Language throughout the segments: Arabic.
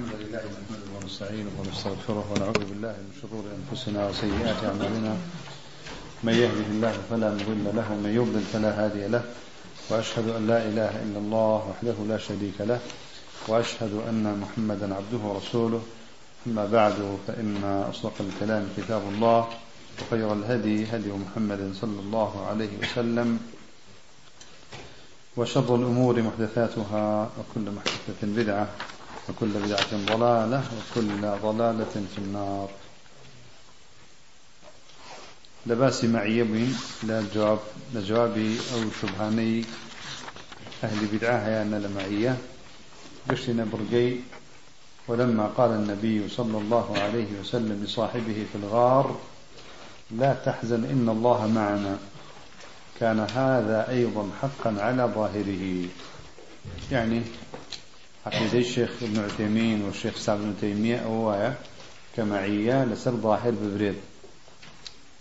الحمد لله نحمده ونستعينه ونستغفره ونعوذ بالله من شرور أنفسنا وسيئات أعمالنا. من يهده الله فلا مضل له ومن يضلل فلا هادي له. وأشهد أن لا إله إلا الله وحده لا شريك له. وأشهد أن محمدا عبده ورسوله. أما بعد فإن أصدق الكلام كتاب الله وخير الهدي هدي محمد صلى الله عليه وسلم. وشر الأمور محدثاتها وكل محدثة بدعة. وكل بدعة ضلالة وكل ضلالة في النار. لباسي معي بين لا جواب لجوابي أو شبهاني أهل بدعة أن لمعية. قشنا برقي ولما قال النبي صلى الله عليه وسلم لصاحبه في الغار لا تحزن إن الله معنا. كان هذا أيضا حقا على ظاهره. يعني عقيدة الشيخ ابن عثيمين والشيخ سعد بن تيمية أوايا كمعية لسر ظاهر ببريد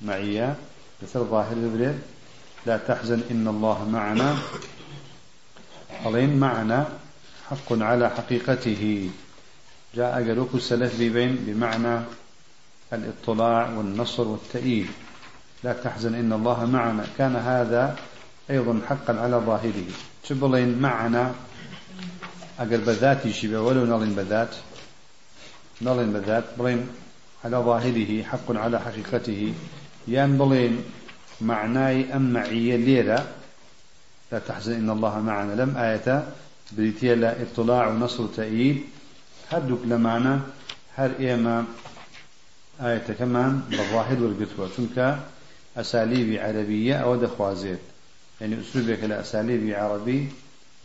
معية لسر ظاهر ببريد لا تحزن إن الله معنا. قالين معنا. حق على حقيقته. جاء قالوك السلف ببين بمعنى الاطلاع والنصر والتأييد. لا تحزن إن الله معنا. كان هذا أيضا حقا على ظاهره. تبلين معنا بذاتي شبه ولو نلين بذات نلين بذات بلين على ظاهره حق على حقيقته يان بلين معناي أم معية ليرة لا تحزن إن الله معنا. لم آية بريتيا لا اطلاع ونصر تأييد هدوك لمعنى هر إيما آية كمان بالظاهر والقتوى تنكا أساليب عربية أو دخوازيت يعني أسلوبك الأساليب عربي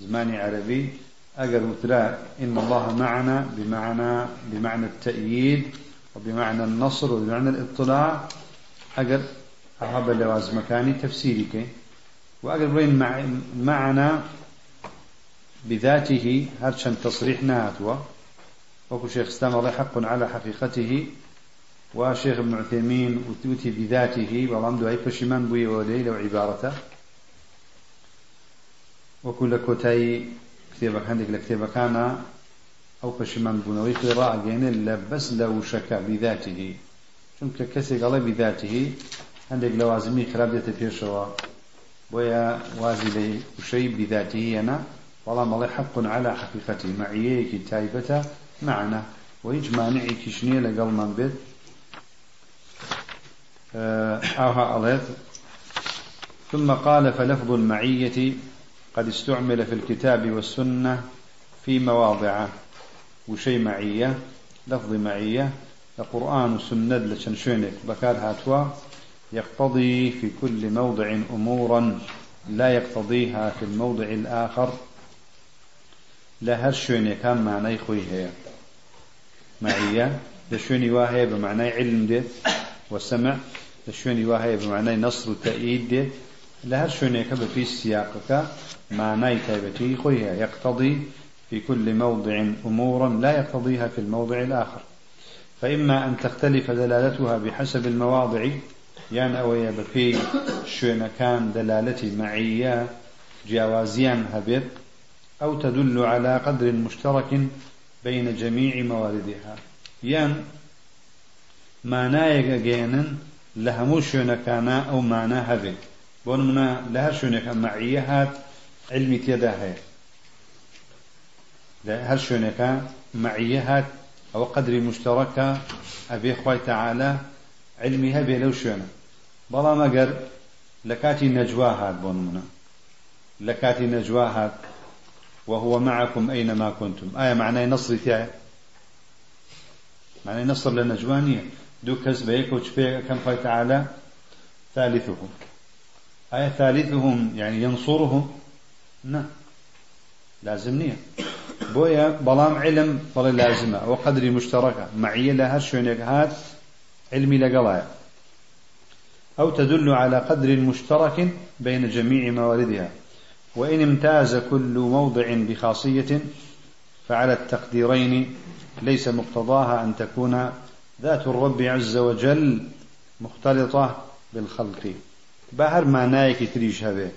زماني عربي أجر مثلا إن الله معنا بمعنى بمعنى التأييد وبمعنى النصر وبمعنى الاطلاع. أجر أهاب اللواز مكاني تفسيرك. وأجر بين معنا بذاته هرشا تصريح ناتوا. وكو شيخ اسلام الله حق على حقيقته. وشيخ ابن عثيمين وتوتي بذاته. والله دعي فشمان بوي ولي لو عبارته وكل كوتاي كتابك عندك لكتابك كان أو فشمان بنوي قراءة جين بس لو شك بذاته چونك كسي قال بذاته عندك لوازمي خرابية بيشوا ويا وازي لي وشي بذاته أنا والله مالي حق على حقيقته معيه تايبته معنا ويجمع كشنية لقل من بيت أليت ثم قال فلفظ المعية قد استعمل في الكتاب والسنة في مواضع وشي معية لفظ معية القرآن والسنة لشنشونك بكار هاتوا يقتضي في كل موضع أمورا لا يقتضيها في الموضع الآخر. لا هرشوني كان معنى خوي معية لشوني واهي بمعنى علم ديت. وسمع لشوني واهي بمعنى نصر وتأييد لهر شوني كبه في سياقك معنى تايبتي خويها. يقتضي في كل موضع أمورا لا يقتضيها في الموضع الآخر. فإما أن تختلف دلالتها بحسب المواضع يعني أويا بفي شون كان دلالتي معية جوازيا هبر أو تدل على قدر مشترك بين جميع مواردها. يعني معنايك أجينا لهمو شوێنەکانە ئەو مانە هەبێت بۆ منە لە هەر شوێنێکە مەعیە هات تێدا هەیە. لە هەر شوێنەکە مەعیە هات قدری مشتەڕەکە ئەبێ خی تەعاالە علمی هەبێ لەو شوێنە. بەڵام ئەگەر لە کاتی نەجوا هات بۆ منە. لە کاتی نەجوا هات وهو معكم أينما كنتم. آية معناه نصر تاعي معناه نصر لنجوانية دو كس بيك وشبيه كم قال تعالى ثالثهم آية ثالثهم يعني ينصرهم. نا لازم نية بويا بلام علم بلا لازمة. وقدر مشتركة. معية لها شونك هات علمي لقلايا. أو تدل على قدر مشترك بين جميع مواردها. وإن امتاز كل موضع بخاصية فعلى التقديرين ليس مقتضاها أن تكون ذات الرب عز وجل مختلطة بالخلق. بە هەر مانایەکی تریش هەبێ.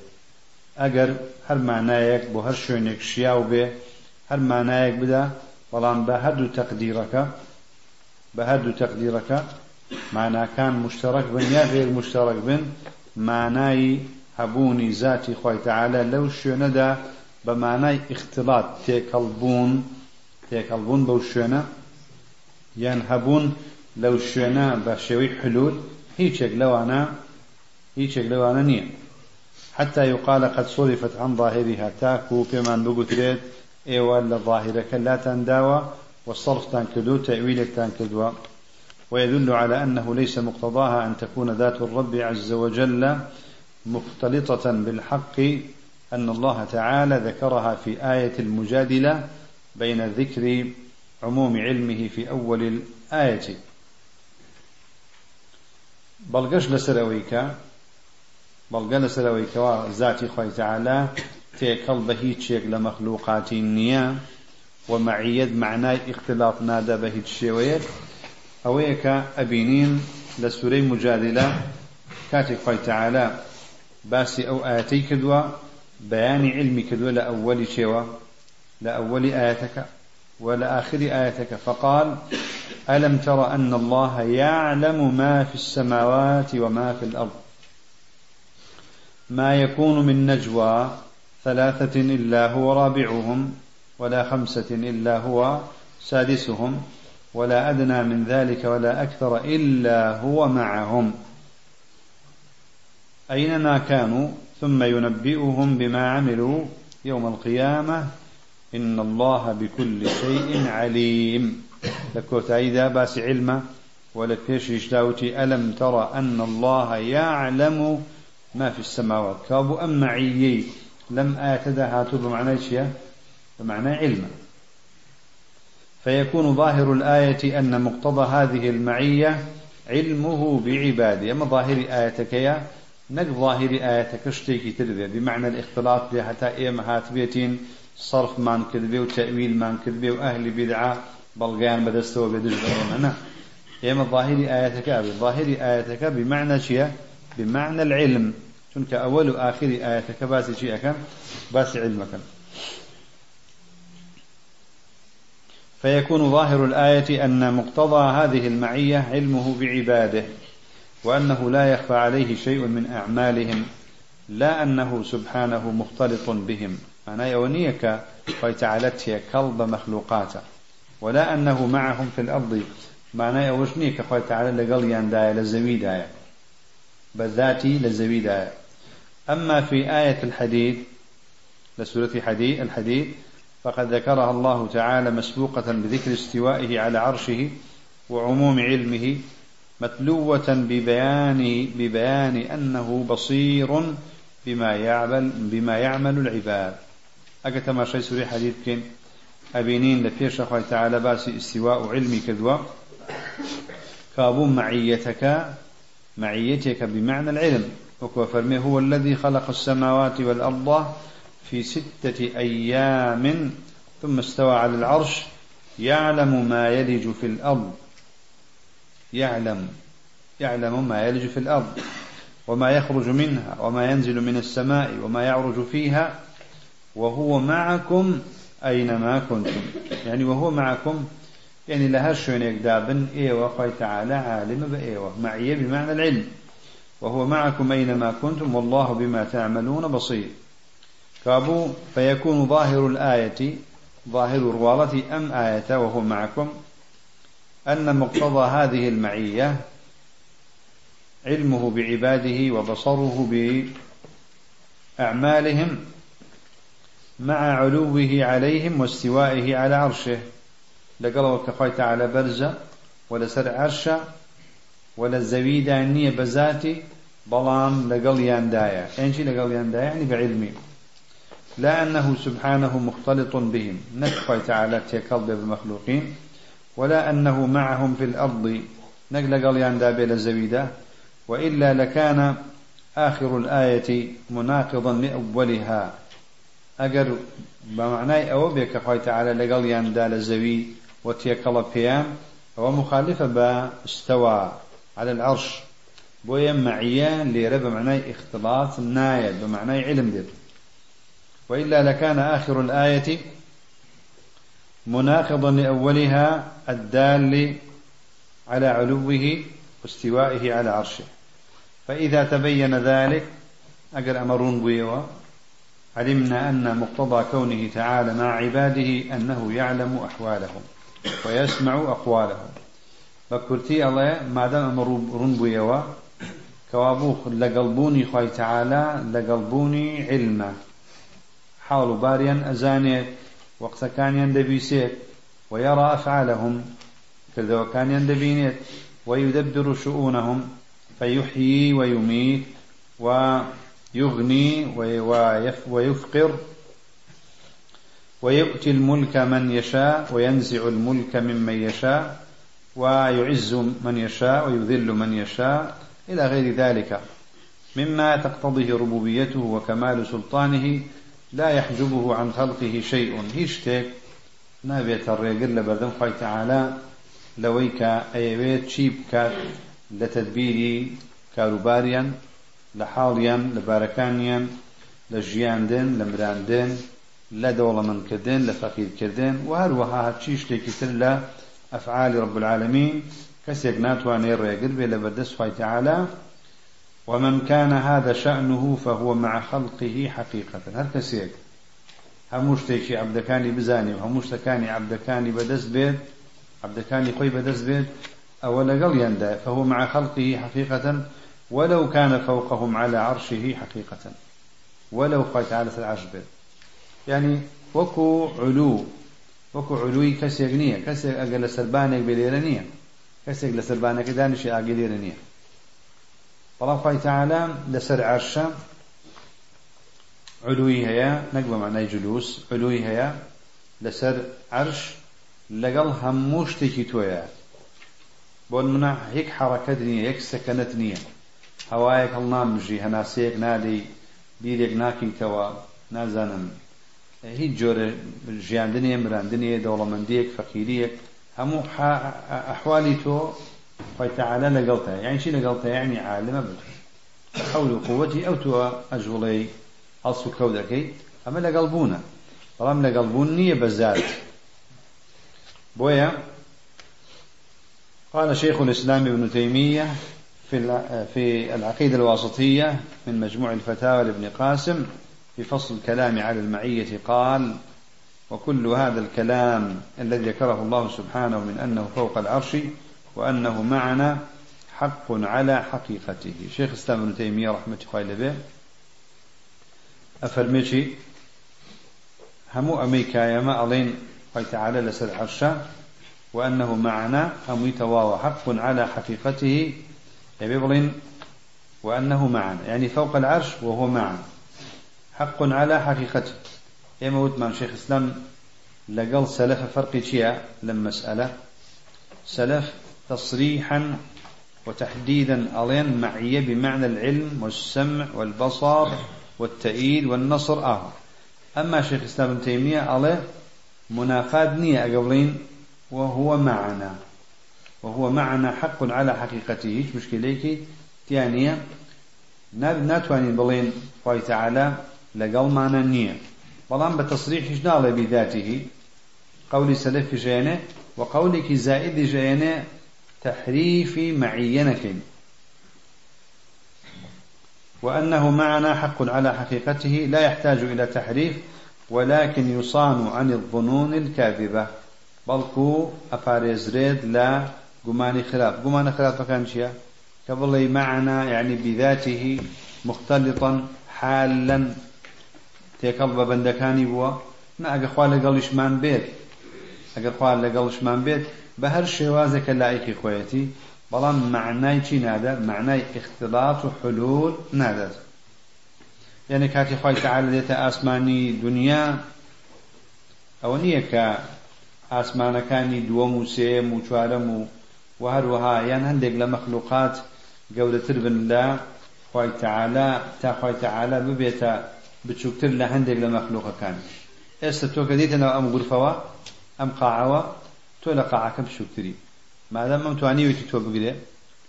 ئەگەر هەر مانایەک بۆ هەر شوێنێک شیاو بێ هەر مانایەک بدا بەڵام بە هەردوو تەقدیرەکە بە هەردوو تەقدیرەکە ماناکان مشتەرەک بن یا غێر مشتەرەک بن مانایی هەبوونی ذاتی خۆیتەعاالە لەو شوێنەدا بە مانای اختلاط تێکەڵبوون تێکەڵبوون بەو شوێنە. یان هەبوون لەو شوێنە بە شێوەی حلول هیچێک لەوانە هیچێک لەوانە حتى يقال قد صرفت عن ظاهرها. تاكو بمان بقتريت ايوان لظاهرك لا تنداوى والصرف تنكدو تأويلك تنكدو ويدل على أنه ليس مقتضاها أن تكون ذات الرب عز وجل مختلطة بالحق أن الله تعالى ذكرها في آية المجادلة بين ذكر عموم علمه في أول الآية. بلغش لسرويك بلغ لسرويك ذاتي خوي تعالى تيكل بهيت شيك لمخلوقات النية ومعيد معناه اختلاط نادى بهيت شيويت أويك أبينين لسوري مجادلة كاتب خوي تعالى باسي أو آياتي كدوا بيان علمي كدوا لأول شيوا لأول آياتك ولآخر آياتك فقال ألم تر أن الله يعلم ما في السماوات وما في الأرض؟ ما يكون من نجوى ثلاثة إلا هو رابعهم ولا خمسة إلا هو سادسهم ولا أدنى من ذلك ولا أكثر إلا هو معهم. أينما كانوا ثم ينبئهم بما عملوا يوم القيامة إن الله بكل شيء عليم. لكوت أيضا باس علمه ولكيش يشتاوتي ألم ترى أن الله يعلم ما في السماوات. كابو أم معيي لم آتدها هاتو بمعنى شيء بمعنى علمه فيكون ظاهر الآية أن مقتضى هذه المعية علمه بعباده. أما ظاهر آيتك يا نك ظاهر آيتك اشتيكي تربية بمعنى الاختلاط حتى إيما هاتبيتين صرف من كذبه وتأويل من كذبه وأهل بدعة بلغان بدستو بدج أنا إيما ظاهر آيتك أبي. ظاهر آيتك بمعنى شيء بمعنى العلم. شنك أول وآخر آيتك باسي شيء باسي علمك فيكون ظاهر الآية أن مقتضى هذه المعية علمه بعباده وأنه لا يخفى عليه شيء من أعمالهم لا أنه سبحانه مختلط بهم. معناه يونيك فيتعالته كلب مخلوقاته ولا أنه معهم في الأرض. معناه يوشنيك فيتعالى لقل يندايا لزوي دايا بذاتي لزوي دايا أما في آية الحديد لسورة حديد الحديد فقد ذكرها الله تعالى مسبوقة بذكر استوائه على عرشه وعموم علمه متلوة ببيان ببيان أنه بصير بما يعمل بما يعمل العباد. أجت ما شيء سوري حديث كن أبينين لفيش أخوة تعالى باسي استواء علمي كذوا كابو معيتك معيتك بمعنى العلم. وكو فرمي هو الذي خلق السماوات والأرض في ستة أيام ثم استوى على العرش يعلم ما يلج في الأرض. يعلم يعلم ما يلج في الأرض وما يخرج منها وما ينزل من السماء وما يعرج فيها. وهو معكم أينما كنتم. يعني وهو معكم يعني لها شون يقدابن إيوة خوي تعالى عالم بإيوة معي بمعنى العلم. وهو معكم أينما كنتم والله بما تعملون بصير. كابو فيكون ظاهر الآية ظاهر الروالة أم آية وهو معكم؟ أن مقتضى هذه المعية علمه بعباده وبصره بأعمالهم مع علوه عليهم واستوائه على عرشه. لقلوا كخويت على برزة ولا سر ولا الزويدة النية بذاتي بلام لقل ياندايا. يعني لقل ياندايا؟ يعني بعلمي. لا أنه سبحانه مختلط بهم. نكفى تعالى تيكل بالمخلوقين ولا أنه معهم في الأرض. نقل قليان دابل الزويدة وإلا لكان آخر الآية مناقضا لأولها. أجر بمعنى أو بك خوي تعالى لقليان دال الزوي وتيكل بيام. ومخالفة باستوى على العرش. بويا معيان لرب معنى اختلاط نايل بمعنى علم دير وإلا لكان آخر الآية مناقضا لأولها الدال على علوه واستوائه على عرشه. فإذا تبين ذلك أجر أمرون بيوا علمنا أن مقتضى كونه تعالى مع عباده أنه يعلم أحوالهم ويسمع أقوالهم. بكرتي الله ما دام أمرون بيوا كوابوخ لقلبوني خوي تعالى لقلبوني علما حاول باريا أزانيت وقت كان يندبيسيت ويرى أفعالهم كذا كان يندبينيت ويدبر شؤونهم فيحيي ويميت ويغني ويفقر ويؤتي الملك من يشاء وينزع الملك ممن يشاء. ويعز من يشاء ويذل من يشاء إلى غير ذلك. مما تقتضيه ربوبيته وكمال سلطانه لا يحجبه عن خلقه شيء. هيشتك نابێتە ڕێگر لە بەردەم خی تعالا لەوەی کە ئەیەوێت چی بکات لە تدبیری کاروباریان لە حاڵیان لە بارەکانیان لە ژیاندن لە مراندن لە ئەفعالی رب ڕێگر بێ لە بەردەست خی تعالا ومن كان هذا شأنه فهو مع خلقه حقيقة. هل كسيك هەموو شتێکی عبدەکانی شتەکانی عبدەکانی بەدەست بێت عبدەکانی خۆی بەدەست بێت ئەوە لەگەڵ یاندا فهو مع خلقه حقيقة ولو كان فوقهم على عرشه حقيقة ولو قال تعالى العرش بيت. يعني وكو علو وەکو عروی کەسێک نییە. کەسێک ئەگە لە سەربانێک بێلێرە نییە. کەسێک لە سەربانەکە دانیشی ئاگلێرە نییە. بەڵام خی تەعالا لەسەر عەرشە علوی هەیە نەک بە معنای جلوس علوی هەیە لەسەر عەرش لەگەڵ هەموو شتێکی تۆیە. بۆ منە هیچ حەڕەکەت نییە یەک سەکەنت نییە. هەوایەک هەڵ نامژی هەناسەیەک نادەی بیرێک ناکەیتەوە نازانم. هیچ جۆرە ژیاندنیە مراندنیە دەوڵەمەندیەک فەقیریەک هەموو ئەحوالی تۆ خۆی تەعاالە لەگەڵتە یان چی لەگەڵتە یعنی عالمە بن حول و قوەتی ئەو تۆ ئەژوڵەی هەڵس و کەو دەکەی ئەمە لەگەڵ بوونە. بەڵام لەگەڵ بوون نییە بەزات بۆیە قال شيخ الإسلام ابن تيمية في العقيدة الواسطية من مجموع الفتاوى لابن قاسم في فصل الكلام على المعية قال وكل هذا الكلام الذي ذكره الله سبحانه من أنه فوق العرش وأنه معنا حق على حقيقته. شيخ الإسلام ابن تيمية رحمة الله عليه أفرميشي همو أميكا يما ألين تعالى لسر عرشا وأنه معنا هم يتواوى حق على حقيقته يبيبلين وأنه معنا يعني فوق العرش وهو معنا. حق على حقيقته. يما وتمان شيخ إسلام لقل سلف فرق شيء لما مسألة. سلف تصريحا وتحديدا ألين معية بمعنى العلم والسمع والبصر والتأييد والنصر آه أما شيخ الإسلام ابن تيمية عليه منافاد نية قبلين وهو معنا. وهو معنا حق على حقيقته. هيش مشكلة تانية ناتوانين بلين خوي تعالى لقل معنا نية بلان بتصريح نالي بذاته قولي سلف جينه وقولك زائد جينه تحريف معينة وأنه معنا حق على حقيقته لا يحتاج إلى تحريف ولكن يصان عن الظنون الكاذبة. بلكو أفاريزريد لا قمان خلاف. قمان خلاف كان شيء كبلي معنا يعني بذاته مختلطا حالا تێکەڵ بە بەندەکانی بووە نە ئەگە خوا لەگەڵیشمان بێت. ئەگەر خوا لەگەڵشمان بێت بە هەر شێوازێکە لایەکی خۆیەتی بەڵام معنای چی نادە؟ معنای اختلاط و حلول نادات یعنی کاتی خی تعاال دێتە ئاسمانی دنیا ئەوە نییە کە ئاسمانەکانی دووەم و سێم و چوارەم و و هەروەها یان هەندێک لە مەخلوقات گەورەتر بن لە خی تعاالە تا خی تعاالە ببێتە بچووکتر لە هەندێک لە مەخلوقەکان. ئێستا تۆ کە دیتەنەوە ئەم غورفەوە ئەم قاعەوە تۆ لە قاعەکە بچووکتری. مادام ئەم توانیوێتی تۆ بگرێ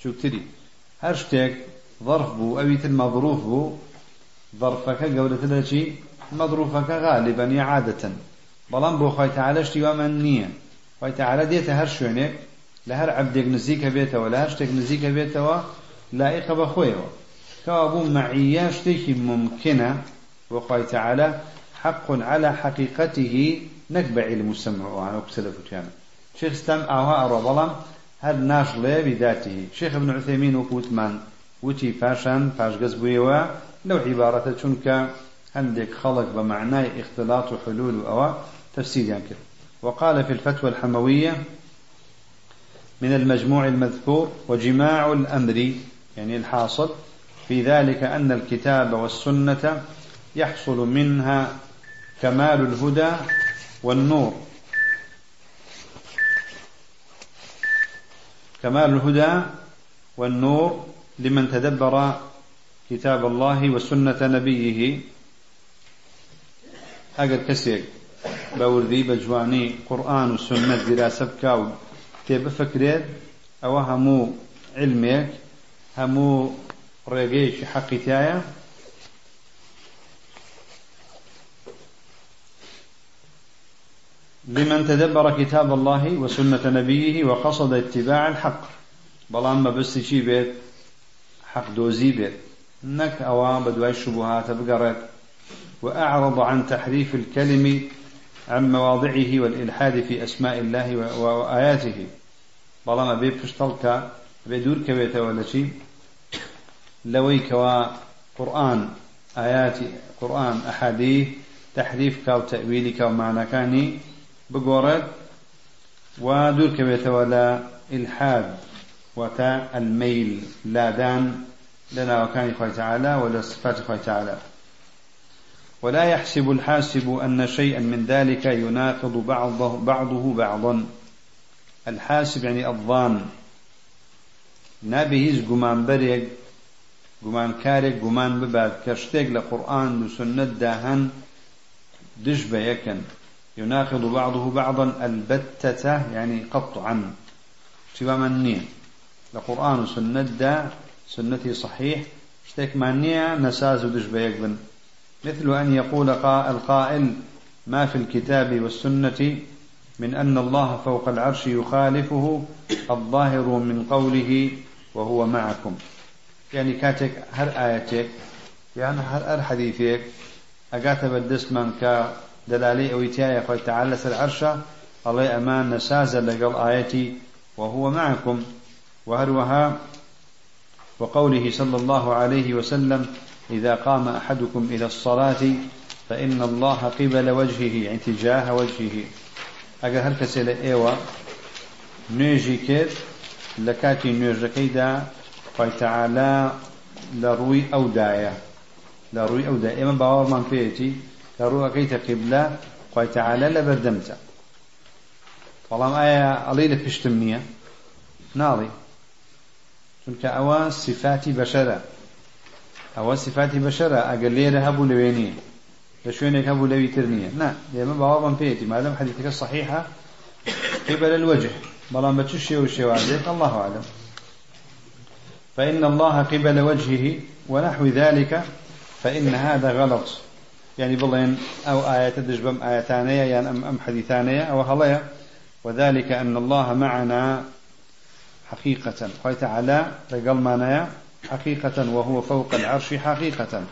چووکتری هەر شتێک ظرف بوو ئەویتر مەظروف بوو. ظرفەکە گەورەتر لە چی؟ مەظروفەکە غالبا عادەتەن. بەڵام بۆ خۆی تعالە شتی وامان نییە. خۆی تعالە دێتە هەر شوێنێک لە هەر عبدێک نزیکە بێتەوە لە هەر شتێک نزیکە بێتەوە لائقە بە کەوا بوو معیە شتێکی ممکنە خۆی تعالە حق على حقيقته نكبع علم السمع وعنه كسلف كان شيخ استم أوها بلام هل ناش لي بذاته. شيخ ابن عثيمين وكوتمان وتي فاشان فاش قزبويوا لو عبارة شنك عندك خلق بمعنى اختلاط وحلول أو تفسير يعني وقال في الفتوى الحموية من المجموع المذكور وجماع الأمر يعني الحاصل في ذلك أن الكتاب والسنة يحصل منها كمال الهدى والنور. كمال الهدى والنور لمن تدبر كتاب الله وسنة نبيه. أجر كسيك بوردي بجواني قرآن وسنة دراسة بكاو تێبە فکرێت ئەوە هەموو علمێک هەموو ڕێگەیەکی حەقیتایە لمن تدبر كتاب الله وسنة نبيه وقصد اتباع الحق. بلان ما بس شي بيت حق دوزي بيت نك أوا بدواي الشبهات بقرت وأعرض عن تحريف الكلم عن مواضعه والإلحاد في أسماء الله وآياته. بەڵام ئەبێ پشتەڵکە بێ دوور کەوێتەوە لە چی؟ لەوەی کەوا قورآن ئاياتی قورآن ئەحادی تحریف کا و تەویلی کا و معنەکانی بگۆڕێت و دوور کەوێتەوە لە ئیلحاد وتا الميل لادان لنا وكان خوي تعالى ولا صفات خوي تعالى ولا يحسب الحاسب أن شيئا من ذلك يناقض بعضه, بعضه بعضا. الحاسب يعني الظان. نابي هیچ گومان بەرێک گومان کارێک گومان ببات کە شتێک لە قورآن و سنت داهەن دش یەکەن. يناقض بعضه بعضا البتة يعني قطعا شبا من نية لقرآن وسنة دا سنتي صحيح. اشتك مانية نساز ودش بيقبن مثل أن يقول القائل ما في الكتاب والسنة من أن الله فوق العرش يخالفه الظاهر من قوله وهو معكم. يعني كاتك هر آياتك يعني هر حديثك أقات بدست من كدلالي أو إتيايا خوي تعالى العرش الله أمان نسازا لقل آياتي وهو معكم. وهروها وقوله صلى الله عليه وسلم إذا قام أحدكم إلى الصلاة فإن الله قبل وجهه يعني تجاه وجهه. ئەگەر هەر کەسێ لە ئێوە نوێژی کرد لە کاتی نوێژەکەیدا خۆیتەعالا لە ڕووی ئەودایە لە ڕووی ئەودا ئێمە باوەڕمان پێێتی کە ڕووەکەیتە قیبلە خۆیتەعالا لە بەردەمتە بەڵام ئایا ئەڵێ لە پشتم نییە ناڵی چونکە ئەوە سیفاتی بەشەرە. ئەوە سیفاتی بەشەرە. ئەگەر لێرە هەبوو لەوێ نییە. لشوينك أبو لوي ترنية نا لما بوابا بيتي ما دام حديثك صحيحة قبل الوجه بلا ما تشي وشي وعليك الله أعلم. فإن الله قبل وجهه ونحو ذلك فإن هذا غلط. يعني بلين أو آية تدجبم آيتانية يعني أم, أم حديثانية أو هلية. وذلك أن الله معنا حقيقة. قال تعالى رجل معناها حقيقة وهو فوق العرش حقيقة.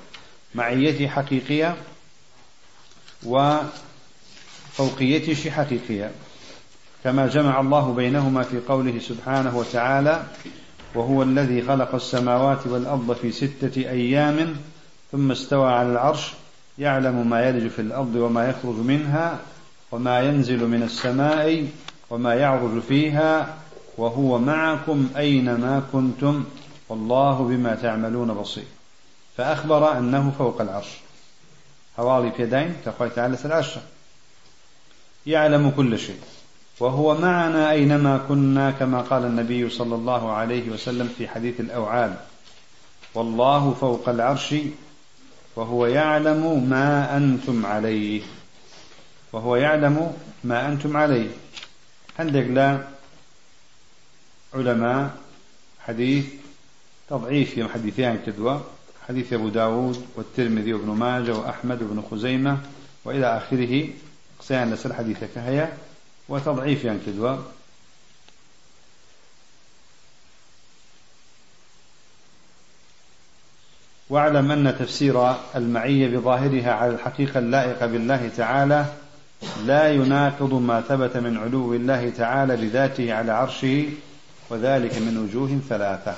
معيتي حقيقية وفوقيته حقيقية. كما جمع الله بينهما في قوله سبحانه وتعالى وهو الذي خلق السماوات والأرض في ستة أيام ثم استوى على العرش يعلم ما يلج في الأرض وما يخرج منها وما ينزل من السماء وما يعرج فيها وهو معكم أينما كنتم والله بما تعملون بصير. فأخبر أنه فوق العرش. حوالي بيدين كخوي تعالى العشرة يعلم كل شيء. وهو معنا أينما كنا كما قال النبي صلى الله عليه وسلم في حديث الأوعال. والله فوق العرش وهو يعلم ما أنتم عليه. وهو يعلم ما أنتم عليه. عندك لا علماء حديث تضعيف يوم حديثين كدوة. حديث أبو داود والترمذي وابن ماجه وأحمد وابن خزيمة وإلى آخره. قسەیان لەسەر حەدیثەکە هەیە و تەضعیفیان کردووە واعلم أن تفسير المعية بظاهرها على الحقيقة اللائقة بالله تعالى لا يناقض ما ثبت من علو الله تعالى بذاته على عرشه وذلك من وجوه ثلاثة.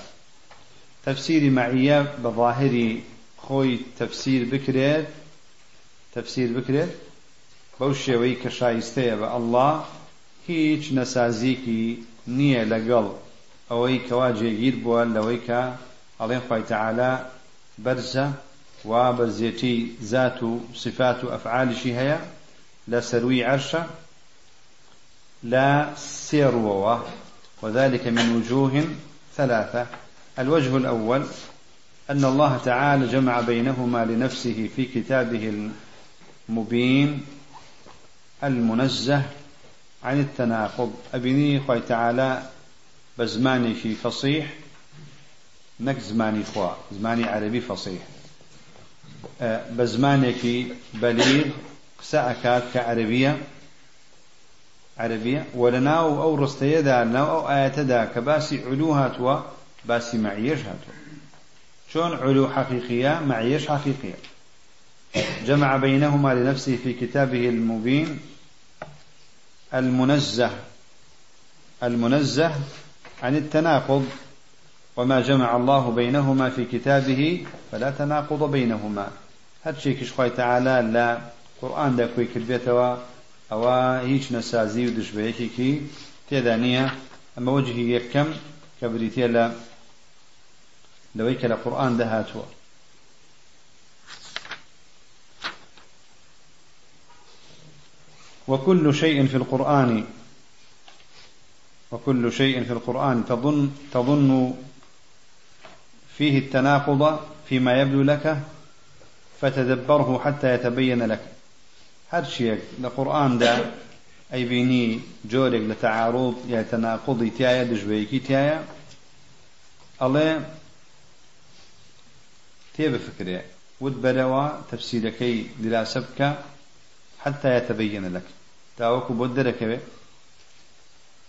تفسير معية بظاهر خوي تفسير بكريت تفسير بكريت بوشي ويك شايستي الله هيج نسازيكي نية لقل أويك واجه يربوا لويك برزة وبرزيتي ذات صفات أفعال شهية لا سروي عرشة لا سيروة وذلك من وجوه ثلاثة. الوجه الأول أن الله تعالى جمع بينهما لنفسه في كتابه المبين المنزه عن التناقض. أبني خوي تعالى بزماني في فصيح نك زماني خوا زماني عربي فصيح بزمانك بليغ سأكاد كعربية عربية ولناو أو رستيدا ناو أو آياتدا كباسي علوها توا باسي معيش هاتوا شون علو حقيقية معيش حقيقية جمع بينهما لنفسه في كتابه المبين المنزه. المنزه عن التناقض. وما جمع الله بينهما في كتابه فلا تناقض بينهما. شيء كش تعالى لا قرآن دا كوي كربيتوا أو هيش نسازي ودشبهيكي كي تيدانية أما وجهي يكم كبريتيا لا لويك لقرآن دهاتوا وكل شيء في القرآن وكل شيء في القرآن تظن تظن فيه التناقض فيما يبدو لك فتدبره حتى يتبين لك. هر شيء القرآن ده أي بيني جورك لتعارض يا تناقض تيايا دجويكي تيايا الله تيب فكرة ود بدوا تفسيركي دراسبك حتى يتبين لك. تاوكو بدرك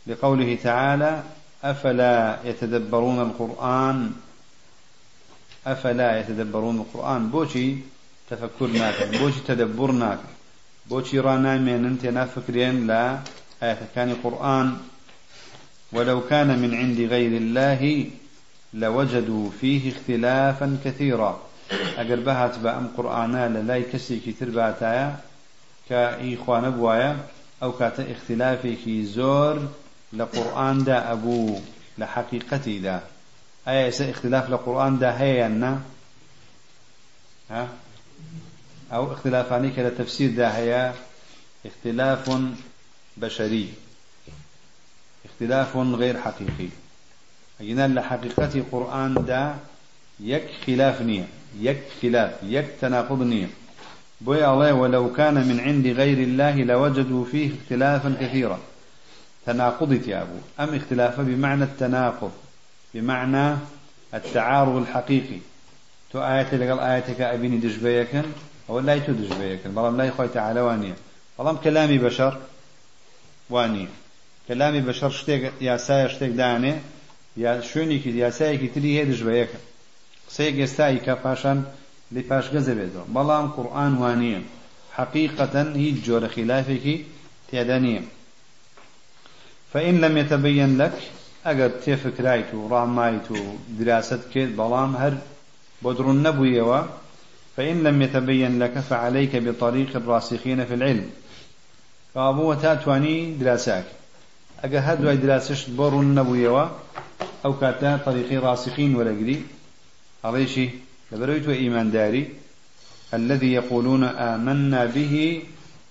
لقوله تعالى أفلا يتدبرون القرآن أفلا يتدبرون القرآن؟ بوشي تفكر ناكن بوشي تدبر ناكن بوشي رانا من انت نافكرين لا آية كان القرآن ولو كان من عند غير الله لوجدوا فيه اختلافا كثيرا. أقر بهات بأم قرآنا للاي كسي كتر باتايا كإخوان بوايا أو كات اختلافي كي زور لقرآن دا أبو لحقيقتي دا. أي اختلاف لقرآن دا هيا ها؟ أو اختلافاني كلا تفسير دا هي اختلاف بشري. اختلاف غير حقيقي. أجينا لحقيقة القرآن دا يك خلاف نية. يك خلاف. يك تناقض نية. بوي الله ولو كان من عند غير الله لوجدوا فيه اختلافا كثيرا. تناقضت يا أبو. أم اختلافا بمعنى التناقض؟ بمعنى التعارض الحقيقي. تو آياتي لقل آياتك أبيني دجبيكا أو لا يتو دجبيكا بلام لا يخوي تعالى وانية. بلام كلامي بشر وانية. كلامي بشر شتيك ياسايا شتيك داني یا شوێنێکی یاسایەکی تری هەیە دژبەیەکە قسەیەک ئێستایی کە پاشان لێ پاشگەزە بێتەوە بەڵام قورآن وانە حقیقەتەن هیچ جۆرە خلافێکی تێدا نییە فإن لم يتبين لك أجر تفكرايت ورامايت دراسة كيد بلام هر بدر النبوي فإن لم يتبين لك فعليك بطريق الراسخين في العلم. فأبو تاتواني دراساك. أجا هدو دراسش بر النبوي أو كاتا طريقي راسخين ولا قدي عليشي لبرويت وإيمان داري الذي يقولون آمنا به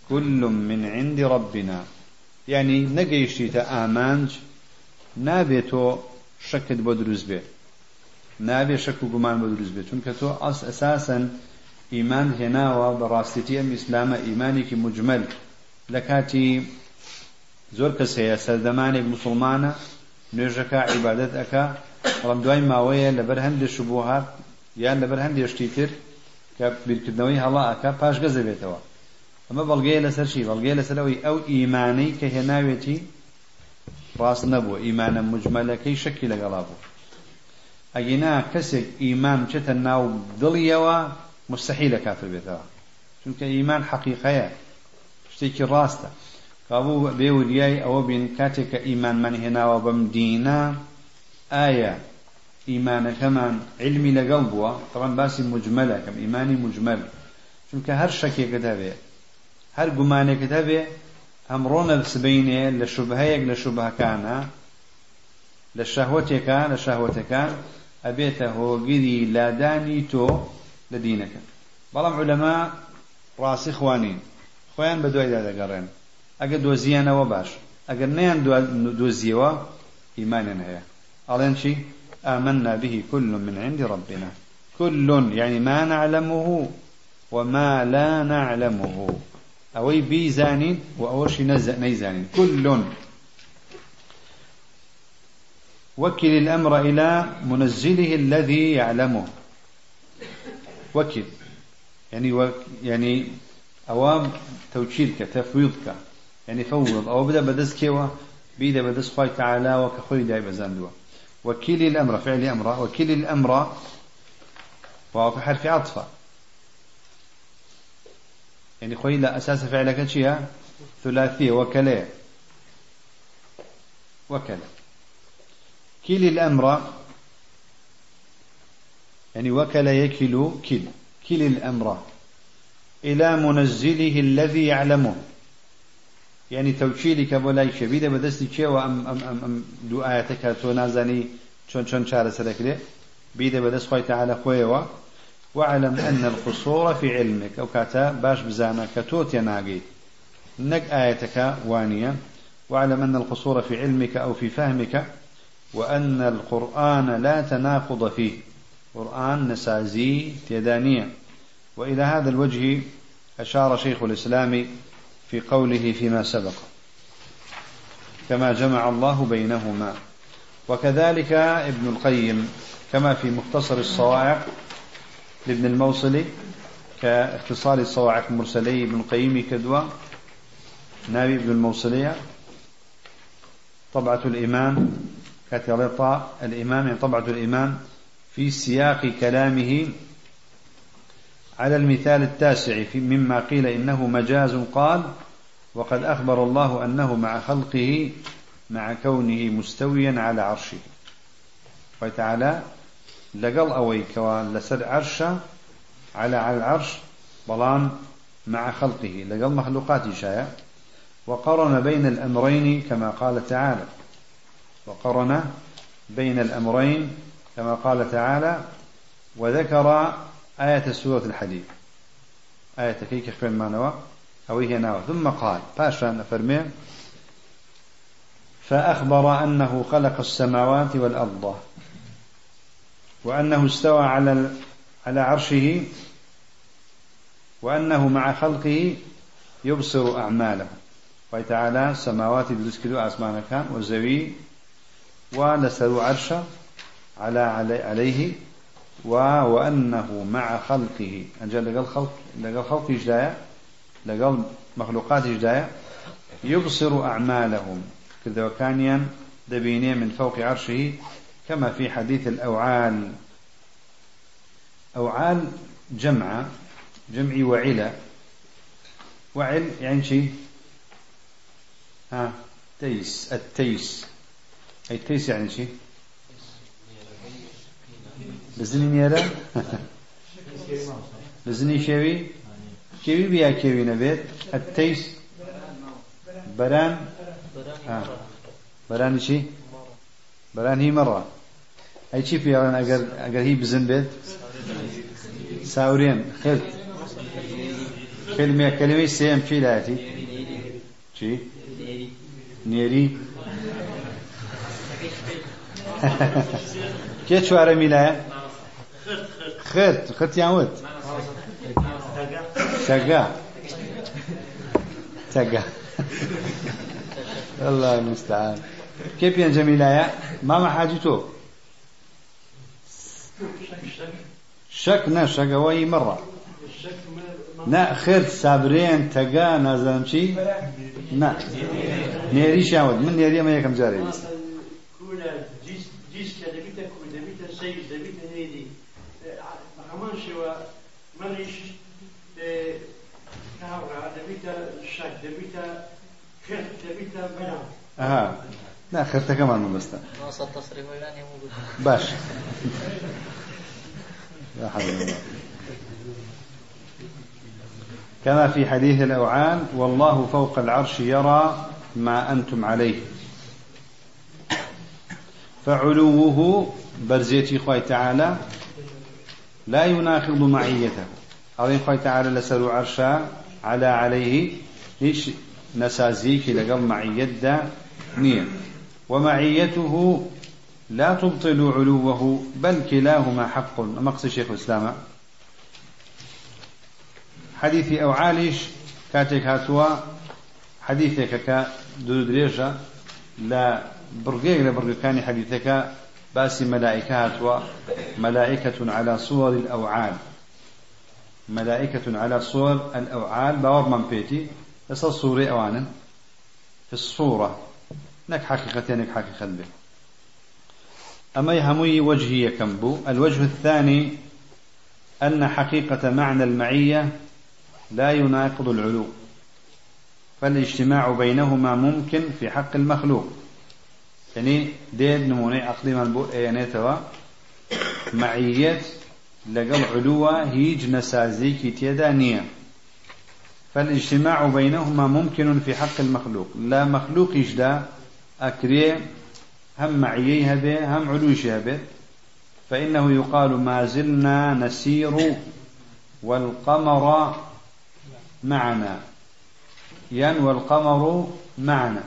كل من عند ربنا. يعني نقيشي تآمانج نابێتۆ شەکت بۆ دروست بێ نابێ شەک و گومان بۆ دروست بێت. چونکە تۆ ئەس ئەساسەن ئیمان هێناوە بەڕاستیتی ئەم ئیسلامە ئیمانێکی مجمل. لە کاتی زۆر کەس هەیە سەردەمانێک مسلمانە نوێژەکە عیبادەت ئەکا بەڵام دوای ماوەیە لەبەر هەندێک شبوهات یان لەبەر هەندێک شتی تر کە بیرکردنەوەی هەڵا ئەکا پاش گەزە بێتەوە. ئەمە بەڵگەیە لەسەر چی؟ بەڵگەیە لەسەرەوەی ئەو ئیمانەی کە هێناوێتی ڕاست نەبووە ئیمانە مجمەلەکەی شەکی لەگەڵا بوو. ئەگینا کەسێک ئیمان بچێتە ناو دڵیەوە مستحیلە کافر بێتەوە. چونکە ئیمان حەقیقەیە شتێکی ڕاستە. کابوو بێوریای ئەوە بین کاتێک کە ئیمانمان هێناوە بەم دینە ئایا ئیمانەکەمان علمی لەگەڵ بووە؟ طبعا باسی مجملەکەم ئیمانی مجمل. چونکە هەر شەکێکت هەبێ هەر گومانێکت هەبێ ئەمڕۆ نەسبینێ لە شوبهەیەک لە شوبهەکانە لە شەهوتێکە لە شەهوتەکان ئەبێتە هۆگیری لادانی تۆ لە دینەکە. بەڵام علەما ڕاستی خوانین. خۆیان بە دوایدا دەگەڕێن ئەگە دۆزیانەوە باش. ئەگەر نیان دۆزیەوە ئیمانیان هەیە. ئەڵێن چی؟ آمنا به كل من عند ربنا. كل يعني ما نعلمه وما لا نعلمه. أوي بيزانين وأوشي نيزانين. كل. وكل الأمر إلى منزله الذي يعلمه. وكل. يعني و... يعني أوام توكيلك تفويضك. يعني فوض. أو بدأ بدس كيوا بيدا بدس خوي تعالى وكخوي داي بزاندوا. وكيل الأمر فعل أمر. وكيل الأمر وفي حرف عطفة. يعني خوي لا أساس فعلك شيء؟ ثلاثية وكلا. وكلا. كيل الأمر يعني وكل يكل كل. كل الأمر. إلى منزله الذي يعلمه. يعني توكيلك بولاي شبيدة بدستي كيوا أم أم أم أم تو نازاني شون شون شارة سلكلي بيدة بدست خوي تعالى خويوا واعلم أن القصور في علمك أو كاتا باش بزانا كتوت يناقي نك آياتك وانية. واعلم أن القصور في علمك أو في فهمك وأن القرآن لا تناقض فيه. قرآن نسازي تيدانية. وإلى هذا الوجه أشار شيخ الإسلام في قوله فيما سبق. كما جمع الله بينهما. وكذلك ابن القيم كما في مختصر الصواعق لابن الموصلي كاختصار الصواعق المرسلي ابن القيم كدوى نابي ابن الموصلية. طبعة الإمام كتلطى الإمام يعني طبعة الإمام في سياق كلامه على المثال التاسع مما قيل إنه مجاز قال وقد أخبر الله أنه مع خلقه مع كونه مستويا على عرشه. وتعالى لقل أوي كوان لسر عرشه على على العرش بلان مع خلقه. لقل مخلوقات شايع وقرن بين الأمرين كما قال تعالى. وقرن بين الأمرين كما قال تعالى. وذكر آية سورة الحديد. آية كيك خبر ما نوى. أو هي نوى ثم قال. باشا فرمي. فأخبر أنه خلق السماوات والأرض. وأنه استوى على على عرشه وأنه مع خلقه يبصر أعماله. وتعالى سماوات بذكر أسمان كان وزوي ولسر عرشه على عليه وأنه مع خلقه. أجل لقل خلق لقل خلق جدايا لقل مخلوقات جدايا يبصر أعمالهم. كذا وكانيا دبينيه من فوق عرشه كما في حديث الأوعال. أوعال جمع جمع وعلة. وعل يعني شيء ها تيس التيس. أي التيس يعني شيء بزنی نێرە بزنی شێوی کێوی بیا کێوی نەبێت ئەتەیس بەران بەرانی چی بەران هی مەڕە ئەی چی پیاڵێن ئەگەر ئەگەر هی بزن بێت ساورێن خێت کلمە کلمەی سێم چی لایەتی چی نێری کێ چوارە میلایە خرت. خرت يعود تقا. تقا. الله المستعان. كيف يا جميلة ماما حاجته شك نا شك وأي مرة نا خير سابرين تقا نازم شي نا نيري شاود من نيري ما يكم جاري كولا جيس جيس كده بيتا كولا نوصل تصريف ويلاني موجود. باش. لا حول ولا كما في حديث الأوعان والله فوق العرش يرى ما أنتم عليه. فعلوه برزيتي خوي تعالى لا يناقض معيته. أظن خوي تعالى لسر عرشا على عليه ليش نسازيك لقل معية نية. ومعيته لا تبطل علوه بل كلاهما حق. مقصد شيخ الإسلام؟ حديثي أو عالش كاتك هاتوا. حديثك كا دريجة لا برقيق لبرقيقاني حديثك. باسي ملائكة هاتوا. ملائكة على صور الأوعال. ملائكة على صور الأوعال. باور من بيتي. يصل صوري أوانا في الصورة. نك حقيقة نك حقيقة به أما يهمي وجهي كمبو الوجه الثاني أن حقيقة معنى المعية لا يناقض العلو. فالاجتماع بينهما ممكن في حق المخلوق. يعني ديد نموني عقلي من بو. يعني توا. معية لقل علوة هيج نسازي كتيدا نية. فالاجتماع بينهما ممكن في حق المخلوق. لا مخلوق يجدا أكري هم معيي هذا هم علوش هذا فإنه يقال ما زلنا نسير والقمر معنا. ين والقمر معنا.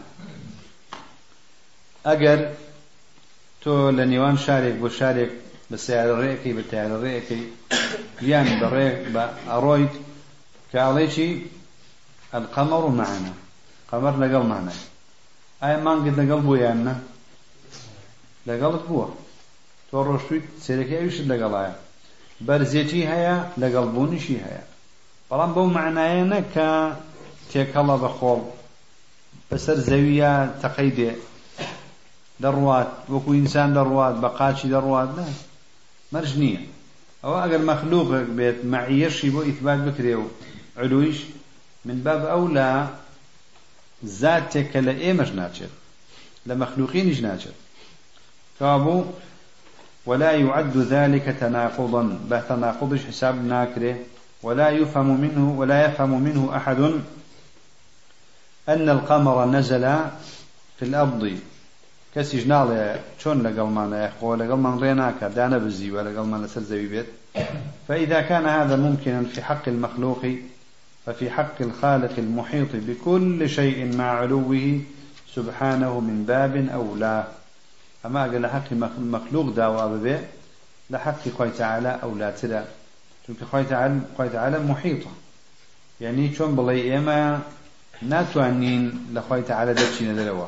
أجر تو لنيوان شارك بشارك بسيارة ريكي بتاع ريكي يان بريك بأرويد كاليشي القمر معنا. قمر لقل معنا. أي ما قد لقل بويانا لقلت بوا تو ڕۆشتویت سێرەکە ئەویشت لەگەڵایە بەرزێتی هەیە لەگەڵ بوونیشی هەیە. بەڵام بەو معنایە نە کە تێکەڵە بە خۆڵ. بەسەر زەویە تەقەی دێ دەڕوات وەکو ئینسان دەڕوات بە قاچی دەڕوات نە مەرج نییە. ئەوە ئەگەر مەخلوقێک بێت مەعیەشی بۆ ئیثبات بکرێ و علویش من باب ئەولا زاتێک کە لە ئێمەش ناچێت لە مەخلوقینیش ناچێت. ولا يعد ذلك تناقضا به تناقضش حساب ناكره ولا يفهم منه ولا يفهم منه أحد. أن القمر نزل في الأرض. كسي جنال شون لقل ما يخو لقل من ريناك دانا بزي ولقل ما نسل بيت فإذا كان هذا ممكنا في حق المخلوق ففي حق الخالق المحيط بكل شيء مع علوه سبحانه من باب أولى. أما قال حق مخلوق داوا ببي لحق خوي تعالى أو لا ترى خی خی تعالى محیطە یعنی چۆن بڵێ ئێمە ناتوانین لە خی تعالە دەرچینە دەرەوە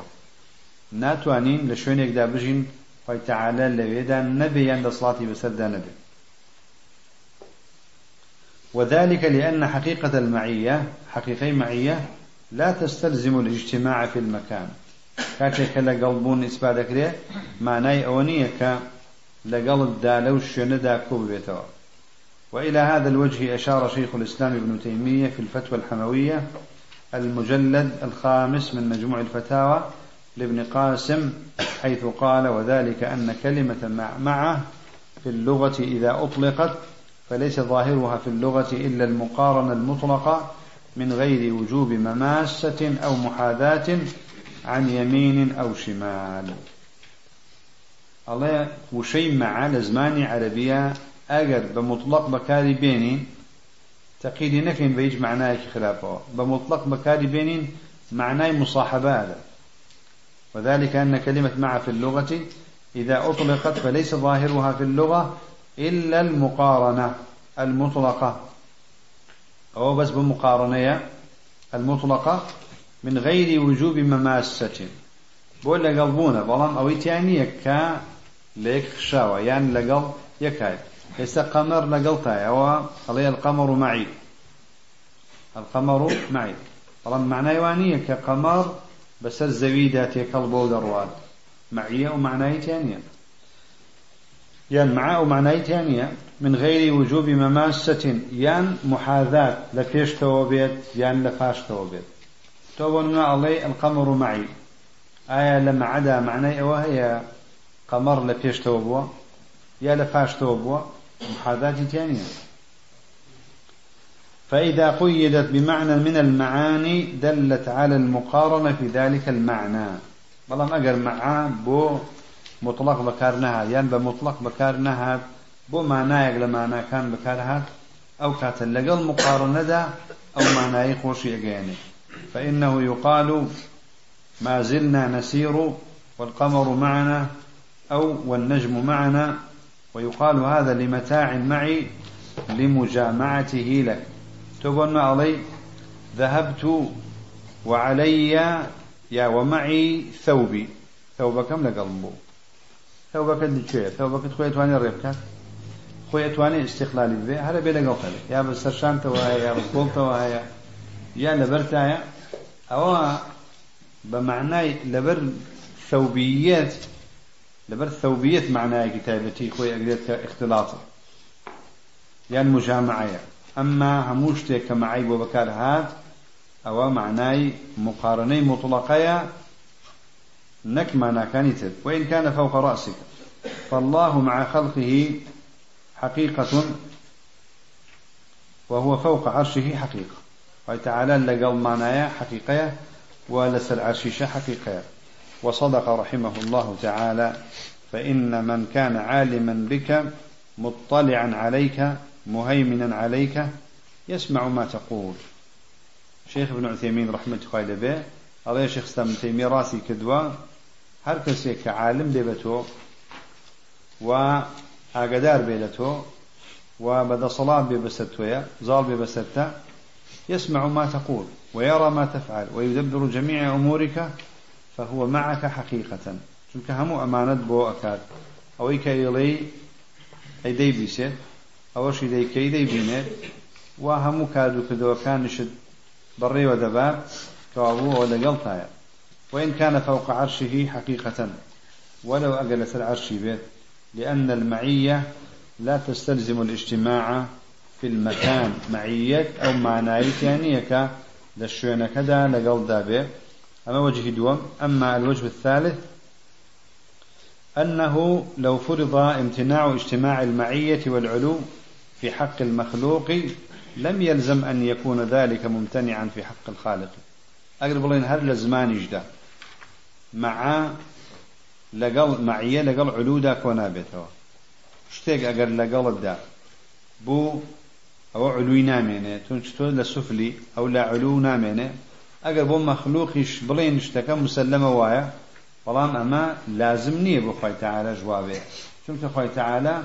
ناتوانین لە شوێنێکدا بژین خی تعالە لەوێدا نەبێ یان دەسڵاتی بەسەردا نەبێ وذلك لأن حقيقة المعية حقيقة معية لا تستلزم الاجتماع في المكان. كاتك لقلبون إثبات كريه معناي أونية لقلب دا الشندا كوب وإلى هذا الوجه أشار شيخ الإسلام ابن تيمية في الفتوى الحموية المجلد الخامس من مجموع الفتاوى لابن قاسم حيث قال وذلك أن كلمة مع في اللغة إذا أطلقت فليس ظاهرها في اللغة إلا المقارنة المطلقة من غير وجوب مماسة أو محاذاة عن يمين أو شمال. الله وشيء مع لزماني عربية ئەگەر بە مطلق بەکاری بێنین تەقیدی نەکەین بە هیچ معنایەکی خلافەوە بە مطلق بەکاری بێنین معنای مصاحبة هذا. وذلك أن كلمة مع في اللغة إذا أطلقت فليس ظاهرها في اللغة إلا المقارنة المطلقة. أو بس بمقارنة المطلقة من غير وجوب مماسة. بقول لقلبونا بلام أو يعني كا ليك خشاوة. يعني لقل يكاي. ئێستا قەمەر لەگەڵ تایەوە ئەڵێ القەمەڕ معی القمر معي. طبعا معناه وانية كقمر بسر زويدة تيكل بودروان معية ومعناه ثانية يعني معاه ومعناه ثانية من غير وجوب مماسة يان محاذاة لفيش توبيت يان لفاش توبيت توبون علي القمر معي. آية لما عدا معناه وهي قمر لفيش توبوا يا لفاش توبوا محاذاة ثانية فإذا قيدت بمعنى من المعاني دلت على المقارنة في ذلك المعنى. بلام أجر معاه بو مطلق بكارنها يعني بمطلق بكارنها بو معناه لمعنى كان بكارها أو كاتل لقل مقارنة دا أو معناه خوشي يعني فإنه يقال ما زلنا نسير والقمر معنا أو والنجم معنا. ويقال هذا لمتاع معي لمجامعته لك. ما علي ذهبت وعلي يا ومعي ثوبي. كم لقلبه ثوبك دشوية ثوبك تخوي تواني الريبكات خوي تواني استقلالي به هذا بلا قلت يا بس سرشان تواهي يا بس بول تواهي يا لبرتايا أو بمعنى لبر ثوبيات لبر ثوبية معناه كتابتي خوي أقدر اختلاطه يعني مجامعة أما هموشتك معي بكار هات أو معناي مقارنة مطلقة نك معنى كانت. وإن كان فوق رأسك. فالله مع خلقه حقيقة وهو فوق عرشه حقيقة. وتعالى لقل معنايا حقيقة ولسل عرشيش حقيقة وصدق رحمه الله تعالى. فإن من كان عالما بك مطلعا عليك مهيمنا عليك يسمع ما تقول. شيخ ابن عثيمين رحمة الله به هذا شيخ سلام تيمية راسي كدوا هر كسي كعالم بيبتو وعقدار بيبتو وبدا صلاة ببستويا زال ببستا يسمع ما تقول ويرى ما تفعل ويدبر جميع أمورك فهو معك حقيقة چونك همو أمانة بو أكاد أو إيكا إلي أيدي بيسي ئەوەشی دەیکەی دەیبینێت وا هەموو کاردوکردەوەکانیشت بەڕێوە دەبات کەوابووەوە لەگەڵتایە وإن كان فوق عرشه حقيقة ولو أجل العرش به لأن المعية لا تستلزم الاجتماع في المكان. معية أو معناية ثانية للشوين كذا لقل دابه أما وجه دوم. أما الوجه الثالث أنه لو فرض امتناع اجتماع المعية والعلو في حق المخلوق لم يلزم أن يكون ذلك ممتنعا في حق الخالق. أقرب الله هل لزمان يجدا مع لەگەڵ معە لەگەڵ علودا کۆ نابێتەوە. شتێک ئەگەر لەگەڵتدا بوو ئەوە علووی نامێنێت چون تۆ لە سوفلی ئەو لا علو نامێنێ. ئەگەر بۆ مەخلوقیش بڵێن شتەکە مسللمە وایە بەڵام ئەمە لازم نییە بۆ خۆیتەعاە ژواوێ چونکە خۆیتەعاە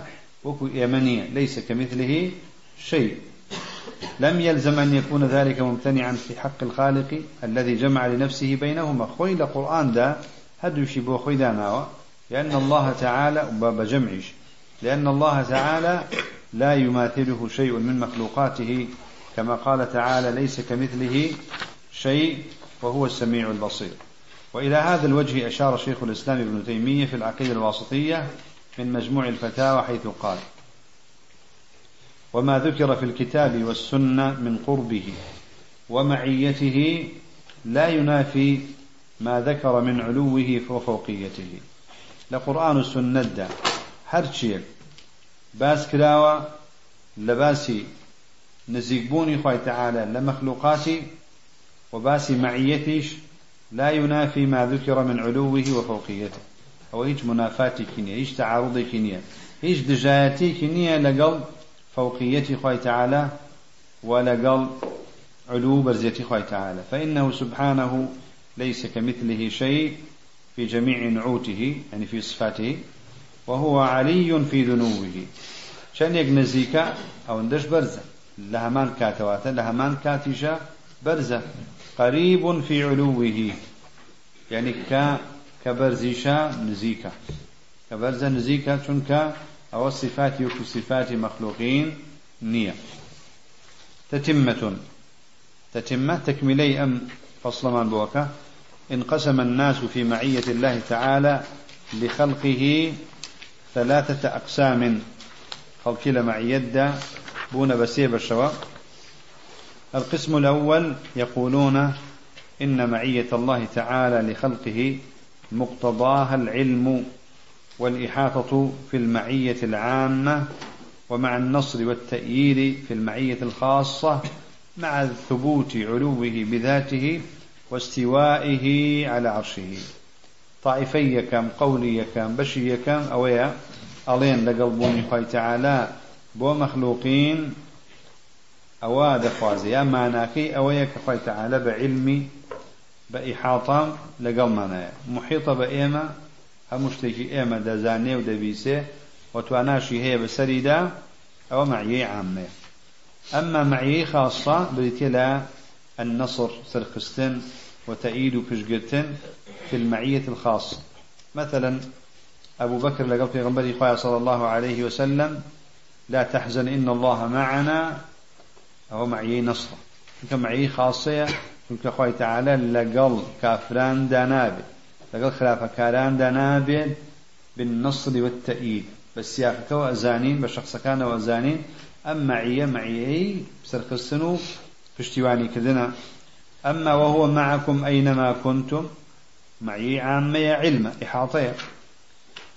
وەکو ئێمە نیە لەیسەکەمیت لەهی شەی لم يلزم أن يكون ذلك ممتنعا في حق الخالق الذي جمع لنفسه بينهما. خوي القرآن دا هدو شبو خوي داناوا لأن الله تعالى باب جمعش لأن الله تعالى لا يماثله شيء من مخلوقاته. كما قال تعالى ليس كمثله شيء وهو السميع البصير. وإلى هذا الوجه أشار شيخ الإسلام ابن تيمية في العقيدة الواسطية من مجموع الفتاوى حيث قال وما ذكر في الكتاب والسنة من قربه ومعيته لا ينافي ما ذكر من علوه وفوقيته. لقرآن السنة دا. هرشيك باس كراوة لباسي نزيقبوني خوي تعالى لمخلوقاتي وباسي معيتيش لا ينافي ما ذكر من علوه وفوقيته أو هيج منافاتي كنية هيج تعارضي كنية هيج دجايتي كنية لقل فوقيتي خوي تعالى ولقل علو برزيتي خوي تعالى. فإنه سبحانه ليس كمثله شيء في جميع نعوته يعني في صفاته وهو علي في ذنوبه. شأن نزيكا أو ندش برزة. لهمان كاتواتا لهمان كاتشا برزة. قريب في علوه. يعني ك كبرزيشا نزيكا. كبرز نزيكا چونك أو الصفات يكو صفات مخلوقين نية. تتمة. تتمة. تكملي أم فصل من بوكا. انقسم الناس في معية الله تعالى لخلقه ثلاثة أقسام. خلق معية بون بسيب الشواء القسم الأول يقولون إن معية الله تعالى لخلقه مقتضاها العلم. والإحاطة في المعية العامة ومع النصر والتأييد في المعية الخاصة مع ثبوت علوه بذاته واستوائه على عرشه. طائفي كم قولي كم بشي كم أويا ألين لقلبوني خوي تعالى بو مخلوقين أوا دخوازي يا معناكي أويا كخوي تعالى بعلمي بإحاطة لقل معنايا محيطة بإيما همشتكي إيما دزاني ودبيسي وتواناشي هي بسريدا أو معي عامة أما معي خاصة بريتلا النصر سرقستن وتأييد كشقتن في المعية الخاصة مثلا أبو بكر لقل في غنبري صلى الله عليه وسلم لا تحزن إن الله معنا أو معي نصر. معي خاصة چونکە خی تعالە لەگەڵ کافران دانابێت. لەگەڵ خراپەکاران دانابێت بالنصر والتأييد. بەسیاقەکەەوە ئەزانین بە شخصەکانەوە ئەزانین ئەم معیە معیەی سەرخستن و کردنە أما وهو معكم أينما كنتم معي عامية علم إحاطية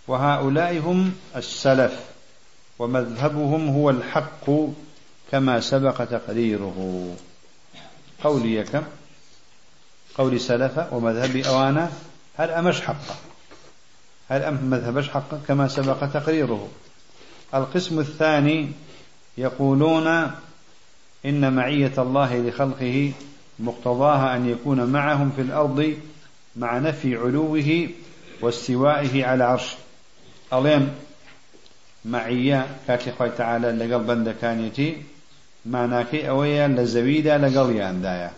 وهؤلاء هم السلف ومذهبهم هو الحق كما سبق تقريره قولي كم؟ قولي سلفة ومذهبي أوانا. هل أمش حقا؟ هل أم مذهبش حقا؟ كما سبق تقريره. القسم الثاني يقولون إن معية الله لخلقه مقتضاها أن يكون معهم في الأرض مع نفي علوه واستوائه على عرش أليم معية كاتي خوي تعالى لقل بندكانيتي معناكي أويا لزويدا لقل دايا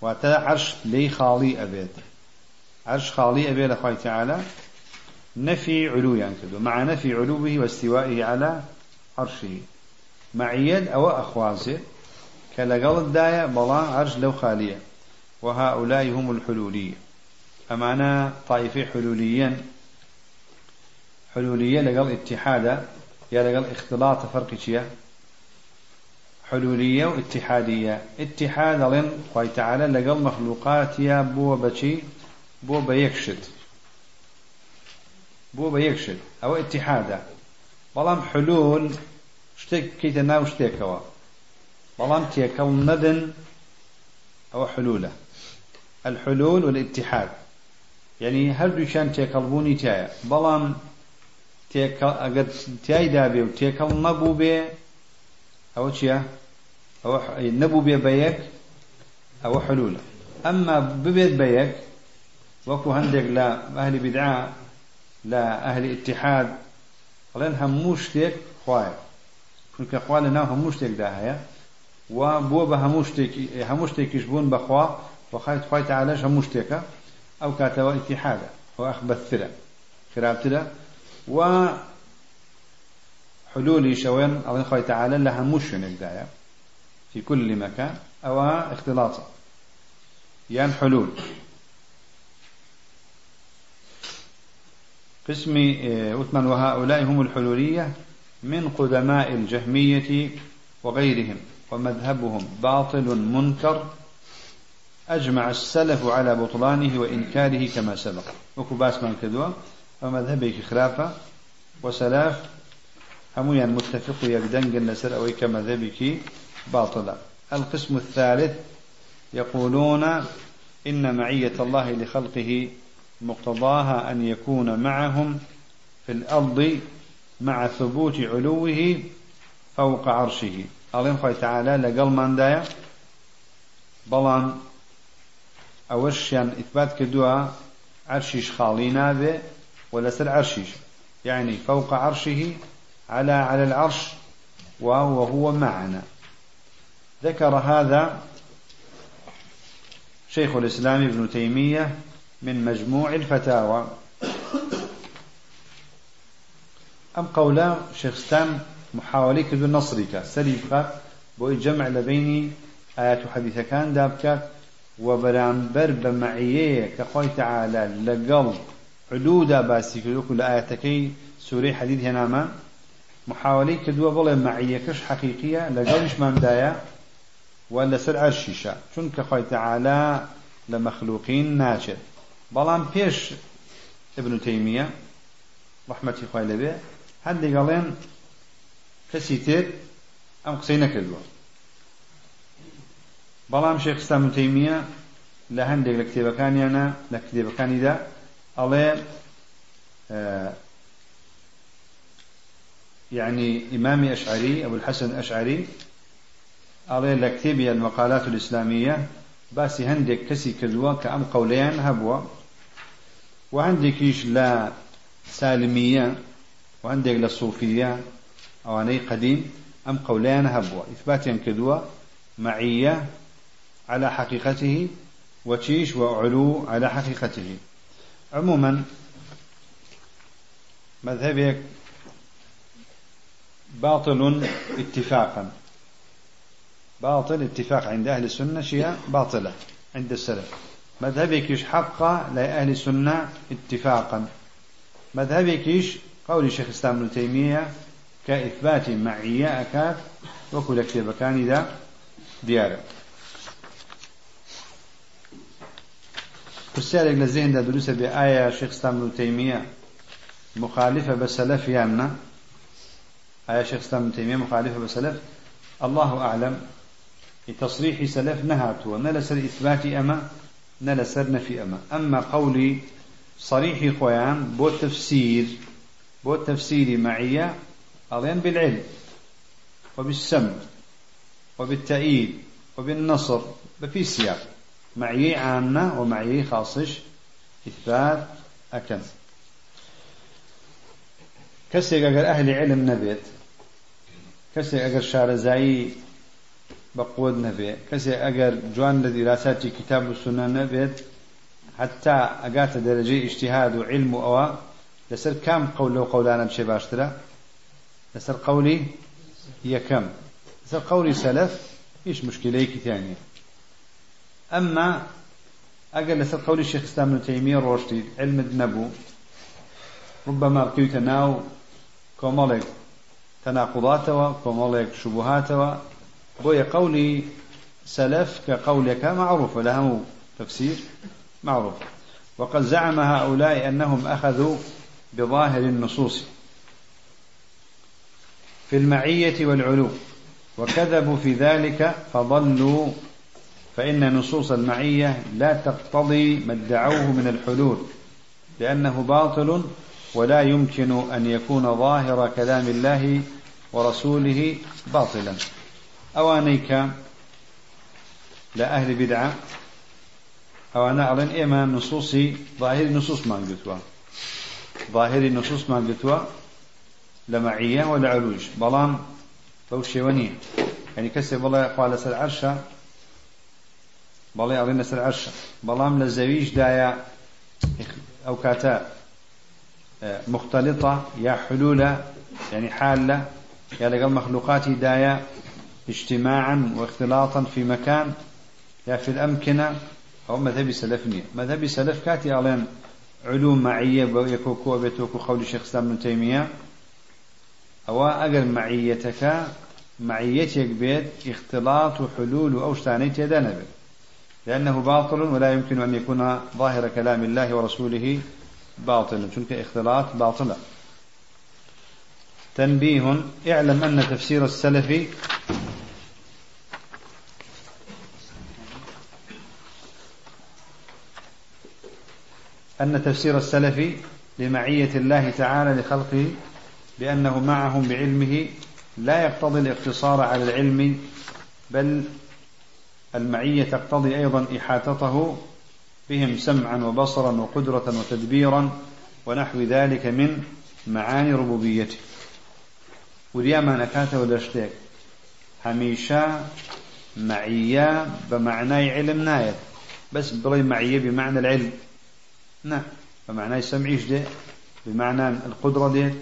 واتا عرش لي خالي أبيت. عرش خالي أبيت لخوي تعالى نفي علو ينكدو مع نفي علوه واستوائه على عرشه. معيد أو أخوازه كلقل الداية بلا عرش لو خالية وهؤلاء هم الحلولية أمانا طائفة حلوليا حلولية لقل اتحادا يا لقل اختلاط فرق شيء حلولية واتحادية اتحاد لين خوي تعالى لقل مخلوقات يا بو بشي بو بيكشد بو بيكشد أو اتحادا بلام حلول شتك كيتا ناو شتيكوا. بلام تيكون ندن أو حلولة. الحلول والاتحاد. يعني هل دوشان تيكلبوني تايا بلام تيكل أقد تاي دابي وتيكل نبو بي. أو تشيا أو نبو بي بيك. أو حلولة. أما ببيت بيك وكو هندك لا أهل بدعاء لا أهل اتحاد. لأن هموش تيك خوايا چونکە خوا لە ناو هەموو شتێکدا هەیە و بۆ بە هەموو شتێکی هەموو شتێکیش بوون بەخوا وخایت خوای تعالەش هەموو شتێکە ئەو کاتەوە ئیتیحادە ئەو ئەخبەتترە خراپترە و حلولی شەوێن ئەڵێن خوای تعالە لە هەموو شوێنێکدایە في كل مكان. أو اختلاطا يعني حلول قسم أثمن وهؤلاء هم الحلولية من قدماء الجهمية وغيرهم ومذهبهم باطل منكر أجمع السلف على بطلانه وإنكاره كما سبق. وكباس من كدوا ومذهبك خلافة وسلاف هميا متفق يقدن لسر أو كمذهبك باطلا. القسم الثالث يقولون إن معية الله لخلقه مقتضاها أن يكون معهم في الأرض مع ثبوت علوه فوق عرشه. خوي تعالى لقل من دايا؟ بلان أوشيان إثبات كدوا عرشيش خالينا به ولا سر عرشيش. يعني فوق عرشه على على العرش وهو هو معنا. ذكر هذا شيخ الإسلام ابن تيمية من مجموع الفتاوى. أم قولا شيخ ستان محاولة كدو نصرك سليفة بو جمع لبين آيات حديث كان دابكات وبرامبر بمعية كخوي تعالى لقل حدود باسي كل آياتكي سوري حديث هنا ما محاولي كدوا بڵێ معیەکەش حەقیقیە لەگەڵیشماندایە و لەسەر عەرشیشە چونکە خۆی تەعالا لە مەخلوقین ناچێت بەڵام پێش ابن تەیمیە ڕەحمەتی خوای لەبێ هەندێک گەڵێن کەسی تر ئەم قسەی نەکردووە. بەڵام شێخ ئستام تەیمیە لە هەندێک لە کتێبەکانیانە لە کتێبەکانیدا ئەڵێ يعني إمامي أشعري أبو الحسن الأشعري على لكتبي المقالات الإسلامية باسي هندك كسي كدوا كأم قوليان هبوا وعندك لا سالمية وعندك لا صوفية أو أني قديم أم قوليان هبوا إثباتيا كدوا معية على حقيقته وتشيش وعلو على حقيقته. عموما مذهبك باطل اتفاقا. باطل اتفاق عند أهل السنة شيء باطلة عند السلف. مذهبك يش حق؟ لأهل السنة اتفاقا. مذهبك يش قول شيخ الإسلام ابن تيمية كإثبات معية أكاد وكل كتاب كان ذا ديارة. كسالك لزين دا دروس بآية شيخ الإسلام ابن تيمية مخالفة بسلف يانا آية شيخ اسلام ابن تيمية مخالفة بسلف. الله أعلم تصريح سلف نهاته نلسر إثبات أما نلسر نفي أما. أما قولي صريح خويان بو تفسير بو تفسير معية أضين بالعلم وبالسمع وبالتأييد وبالنصر بفي السياق. معية عامة ومعية خاصش إثبات أكن. کەسێک ئەگەر ئەهلی علم نەبێت کەسێک ئەگەر شارەزایی بەقوت نەبێت کەسێک ئەگەر جوان لە دیراساتی کتاب و سنە نەبێت حتا ئەگاتە دەرەجەی ئیشتیهاد و علم و ئەوە لەسەر کام قەول لەو قەولانە بچێ باشترە؟ لەسەر قەولی یەکەم. لەسەر قەولی سەلەف هیچ مشکلەیەکی تیانە. ئەمما ئەگەر لەسەر قەولی شێخ ئیسلام ابن تەیمیە ڕۆشتی علمت نەبوو ربما بقيت ناو کۆمەڵێک تەناقضاتەوە کۆمەڵێک شبهاتەوە بۆیە قولي سلف كقولك معروف لهم تفسير معروف. وقد زعم هؤلاء أنهم أخذوا بظاهر النصوص في المعية والعلو وكذبوا في ذلك فضلوا فإن نصوص المعية لا تقتضي ما ادعوه من الحلول لأنه باطل ولا يمكن أن يكون ظاهر كلام الله ورسوله باطلا. أوانيك لأهل بدعة أو أعلن إما نصوصي ظاهر نصوص ما قلتوا. ظاهر نصوص ما قلتوا لمعية ولا علوج. بلام بوشي وني يعني كسي بلا قال سر عرشة بلا أعلن سر عرشة. بلام لزويج دايا أو كاتا مختلطة يا حلولة يعني حالة يا لقى المخلوقات دايا. اجتماعا واختلاطا في مكان يا في الأمكنة أو مذهب سلفني. مذهب سلف كاتي أعلن علوم معية يكوكو بيتوكو قول الشيخ إسلام ابن تيمية. أو أجر معيتك معيتك بيت اختلاط وحلول أو شتانيت يدانا لأنه باطل ولا يمكن أن يكون ظاهر كلام الله ورسوله باطل چونك اختلاط باطلة تنبيه اعلم أن تفسير السلف أن تفسير السلف لمعية الله تعالى لخلقه بأنه معهم بعلمه لا يقتضي الاقتصار على العلم بل المعية تقتضي أيضا إحاطته بهم سمعا وبصرا وقدرة وتدبيرا ونحو ذلك من معاني ربوبيته. ورياما نكاته ولشتك هميشا معية بمعنى علم نايت بس بلي معية بمعنى العلم. نعم. بمعنى السمع ده بمعنى القدرة ده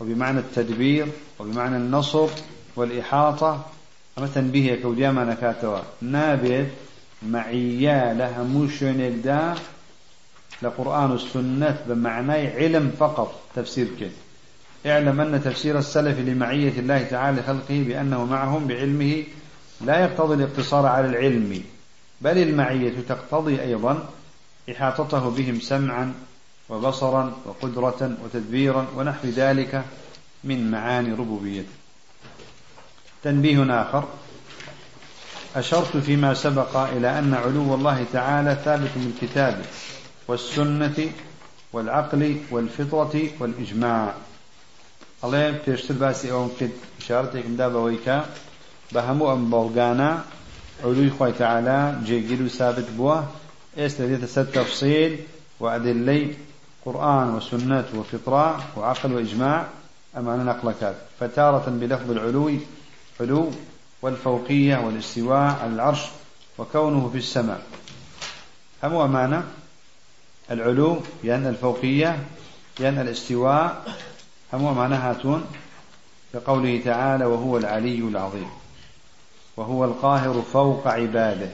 وبمعنى التدبير وبمعنى النصر والإحاطة. ئەمە تەنبیهەیە کەودیامان نەکاتەوە نابێت معيا لها موشن دا لقرآن السنة بمعنى علم فقط تفسير كده. اعلم أن تفسير السلف لمعية الله تعالى خلقه بأنه معهم بعلمه لا يقتضي الاقتصار على العلم بل المعية تقتضي أيضا إحاطته بهم سمعا وبصرا وقدرة وتدبيرا ونحو ذلك من معاني ربوبيته. تنبيه آخر. أشرت فيما سبق إلى أن علو الله تعالى ثابت بالكتاب والسنة والعقل والفطرة والإجماع. الله بيشتر باسي أو كد إشارتك مدابة ويكا بهمو أم بلغانا علو خوي تعالى جيجل ثابت بوه إيست سد تفصيل وأدلي قرآن وسنة وفطرة وعقل وإجماع أمانة نقلكات فتارة بلفظ العلو علو والفوقية والاستواء على العرش وكونه في السماء. هم أمانة؟ العلو لأن الفوقية لأن الاستواء. هم أمانة هاتون؟ كقوله تعالى وهو العلي العظيم وهو القاهر فوق عباده.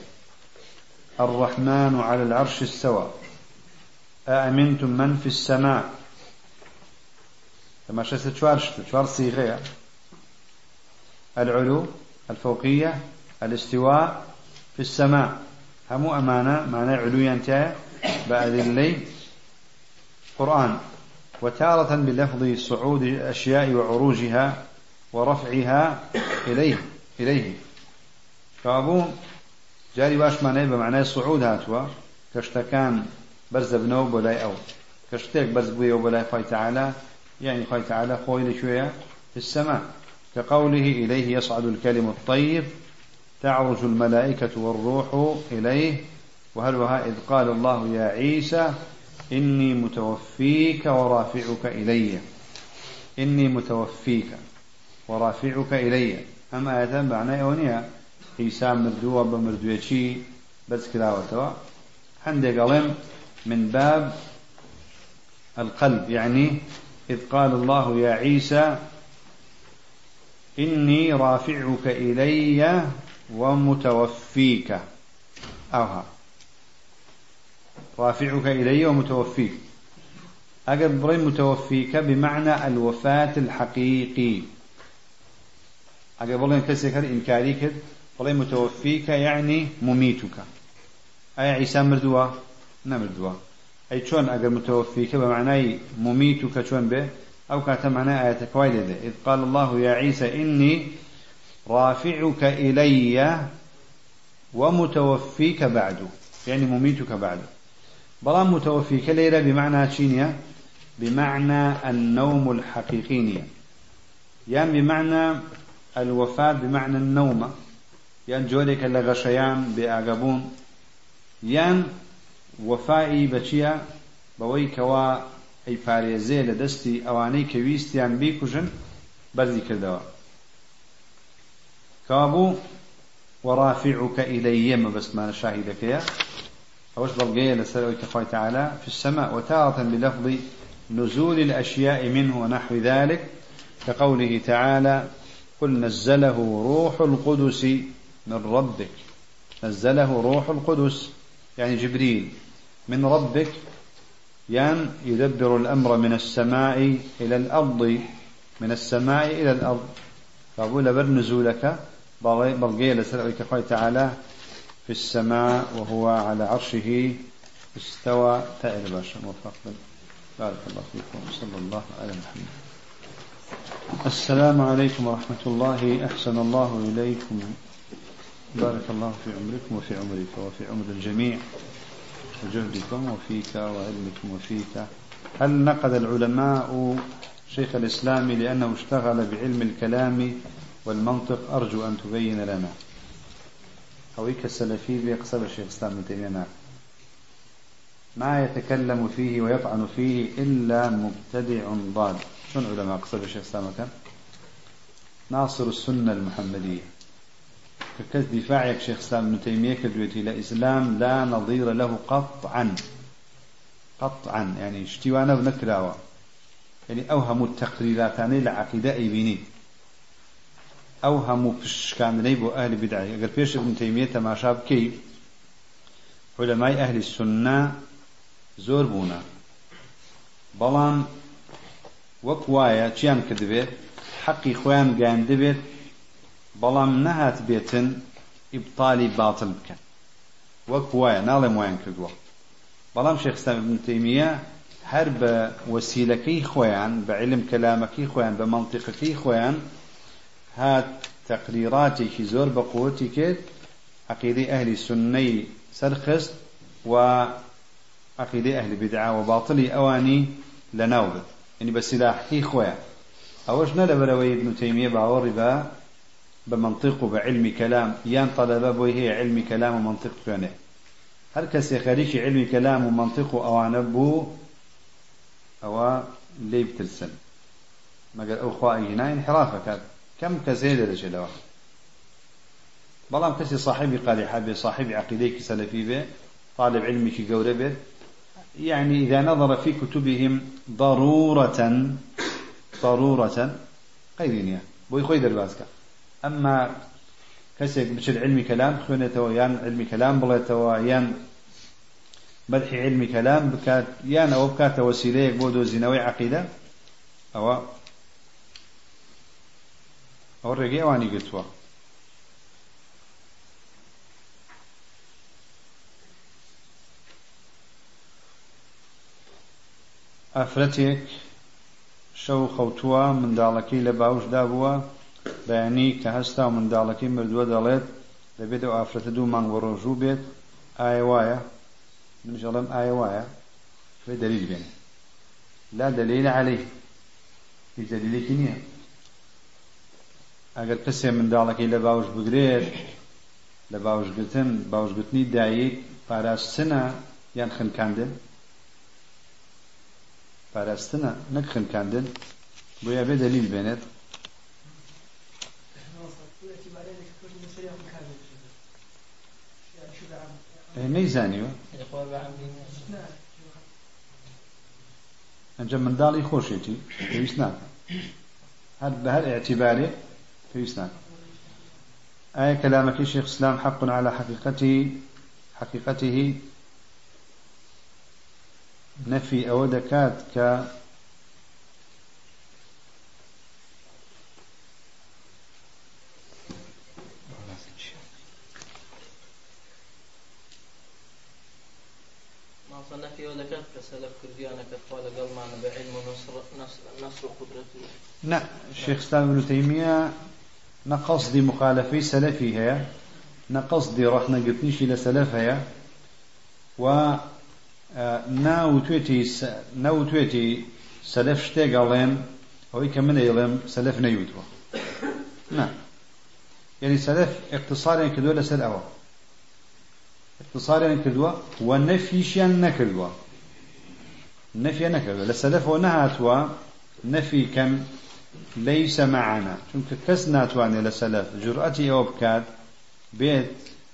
الرحمن على العرش استوى. أأمنتم من في السماء؟ كما شست شوار صيغة العلو الفوقية الاستواء في السماء. هم أمانة؟ معنى علويا انتهى بعد الليل. قرآن. وتارة بلفظ صعود الأشياء وعروجها ورفعها إليه إليه. فأبو جاري باش معناه بمعنى الصعود هاتوا كشتكان برز بنو بلاي أو كشتك برز بويا بلاي خوي تعالى يعني خوي تعالى خوي لشوية في السماء كقوله إليه يصعد الكلم الطيب تعرج الملائكة والروح إليه وهل وها إذ قال الله يا عيسى إني متوفيك ورافعك إلي. إني متوفيك ورافعك إلي. أما آية معنى أونيا عيسى مردوة بمردويتشي بس كلاوة عندك قلم من باب القلب يعني إذ قال الله يا عيسى إني رافعك إلي ومتوفيك. أوها. رافعك إلي ومتوفيك. أقل بري متوفيك بمعنى الوفاة الحقيقي. أقل بري كسكر إنكاري بري متوفيك يعني مميتك أي عيسى مردوا نمردوا أي شون أقل متوفيك بمعنى مميتك شون به أو كانت معنى آية كويلة إذ قال الله يا عيسى إني رافعك إلي ومتوفيك بعد يعني مميتك بعد بلان متوفيك ليلة بمعنى تشينيا بمعنى النوم الحقيقي يعني بمعنى الوفاة بمعنى النوم يعني جولك لغشيان بأعقبون يعني وفائي بچيا بويكوا ئەی پارێزێ لە دەستی ئەوانەی کە ویستیان بیکوژن بەرزی کردەوە. کابوو بس ما شاهدك يا أوش بلغية لسألوك كفاية تعالى في السماء وتارة بلفظ نزول الأشياء منه ونحو ذلك كقوله تعالى قل نزله روح القدس من ربك. نزله روح القدس. يعني جبريل. من ربك. يان يدبر الأمر من السماء إلى الأرض. من السماء إلى الأرض. فأقول بر نزولك. بلغي لسرعك خوي تعالى في السماء وهو على عرشه استوى. تائر باشا موفق. بارك الله فيكم. صلى الله على محمد. السلام عليكم ورحمة الله. أحسن الله إليكم. بارك الله في عمركم وفي عمرك وفي عمر الجميع وجهدكم وفيك وعلمكم وفيك. هل نقد العلماء شيخ الإسلام لأنه اشتغل بعلم الكلام والمنطق؟ أرجو أن تبين لنا. هويك السلفي بيقصد الشيخ الإسلام تيمية ما يتكلم فيه ويطعن فيه إلا مبتدع ضال. شنو علماء قصد الشيخ الإسلام ناصر السنة المحمدية. ككز دفاعك شيخ إسلام ابن تيمية كدويتي لا إسلام لا نظير له قطعا. قطعا. يعني اشتوانا بنكراوة. يعني اوهم التقريرات عن العقيدة بيني هەموو پشکاندنەی بۆ ئەهلی بدعی ئەگەر پێش ابن تەیمیە تەماشا بکەی علەمای ئەهلی سنە زۆر بوونە بەڵام وەک وایە چیان کردبێت حەقی خۆیان بەڵام نەهات بێتن ئیبطالی باتل بکەن. وەک وایە ناڵێم وایان کردووە. بەڵام شێخستان تەیمیە هەر بە وەسیلەکەی خۆیان بە علم کەلامەکەی خۆیان بە منطقەکەی خۆیان هات تقريراتي زۆر بە قوتی کرد عقیدەی ئەهلی سنەی سەرخست و عقیدەی ئەهلی بدعا و باطلی ئەوانی لەناو بێت. يعني بسلاحي خويا أوش نلا بلوي ابن تيمية باوري با بمنطق وبعلم كلام. يان طلبة هي علم كلام ومنطق كونه هل كسي خارجي علم كلام ومنطق أو عنبو أو لي بترسل ما قال أخوائي هنا انحرافك كم كزيد لجلوه بلام كسي صاحبي قال حابي صاحبي عقيديك سلفي به طالب علمك قوربه يعني إذا نظر في كتبهم ضرورة ضرورة قيدين بوي خوي درباسك ئەمما کەسێک بچل علمی کەلام خوێنێتەوە یان علمی کەلام بڵێتەوە یان مدحی علمی کەلام بکات یان ئەوە بکاتەوە سیرەیەک بۆ دۆزینەوەی عقیدە ئەوە ئەو ڕێگەی ئەوانی گرتووە. ئافرەتێک شەو خەوتووە منداڵەکەی لە باوشدا بووە. بەیانی کە هەستا منداڵەکەی مردووە دەڵێت دەبێت ئەو ئافرەتە دوو مانگ بە ڕۆژوو بێت ئایا وایە؟ منژەڵم ئایا وایە؟ فێ دەلیل بێنێ. لا دەلیل عليه هیچ دەلیلێکی نییە. ئەگەر کەسێ منداڵەکەی لە باوش بگرێت لە باوشگرتن باوشگرتنی دایک پاراستنە یان خنکاندن؟ پاراستنە نەک خنکاندن؟ بۆیە بێ دەلیل بێنێت. نەیزانیوە ئەنجە منداڵی خۆشێتی پێویست ناکە هەر بە هەر اعتیبارێ پێویست ناکە ئایا کەلامەکەی شێخ إسلام حق على حقيقته حقيقته. نفي أو دكات ك نفي أو دكات نصر قدرته نعم الشيخ إسلام ابن تيمية نقصدي مخالفي سلفي هي نقصدي رحنا قلتنيش إلى سلف هي و ناوتوێتی ناوتوێتی سەلف شتێک ئەڵێن ئەوەی کە من ئێڵێم سەلف نەیوتوە نا یعنی سەلف اقتصاریان کردووە لەسەر ئەوە اقتصاریان کردووە و نەفیشیان نەکردووە نەکردووە لە سەلفەوە نەهاتووە نەفی کەن ليس معنا. چونکە کەس ناتوانێت لە سەلف جورئەتی ئەوە بکات بێت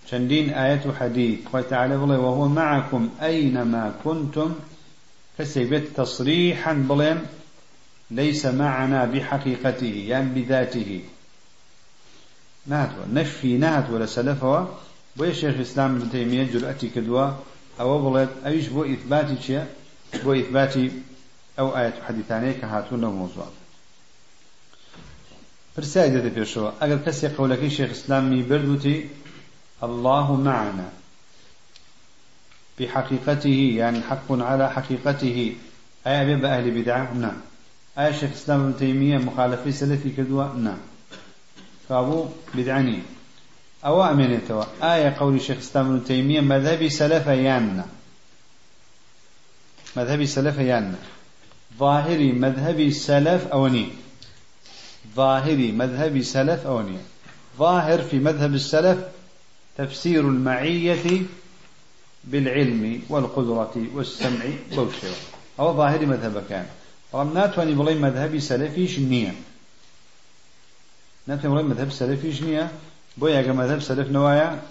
چەندین ئاەت و حەدیث خۆی تعالى بڵێ وهو معكم أينما كنتم. بێت تصريحا بڵێن ليس معنا بحقيقته يعني بذاته. ناتوە نەفی ناتوە لە سەلفەوە بۆیە شێخ ئیسلام ابن تەیمیە جورئەتی کردووە ئەوە بڵێت ئەویش بۆ ئیثباتی چییە بۆ ئیثباتی ئەو ئاەت و حەدیثانەیە کە هاتوون لەو مۆزوع پرسیای دەدە پێشەوە ئەگەر کەسێک قەولەکەی شێخ ئیسلامی بردووتی الله معنا بحقيقته يعني حق على حقيقته أي أبي أهل بدعة؟ نعم أي شيخ الإسلام ابن تيمية مخالفي سلفي كدوة نعم فأبو بدعني أو أمينتوا آية قول الشيخ الإسلام ابن تيمية مذهبي سلف يانا مذهبي سلف يانا ظاهري مذهبي سلف أوني ظاهري مذهبي سلف أوني ظاهر في مذهب السلف تفسير المعية بالعلم والقدرة والسمع بوشوا أو ظاهر مذهب كان رم ناتواني بلي مذهبي سلفي شنية ناتواني بلي مذهب سلفي شنية بويا مذهب سلف نوايا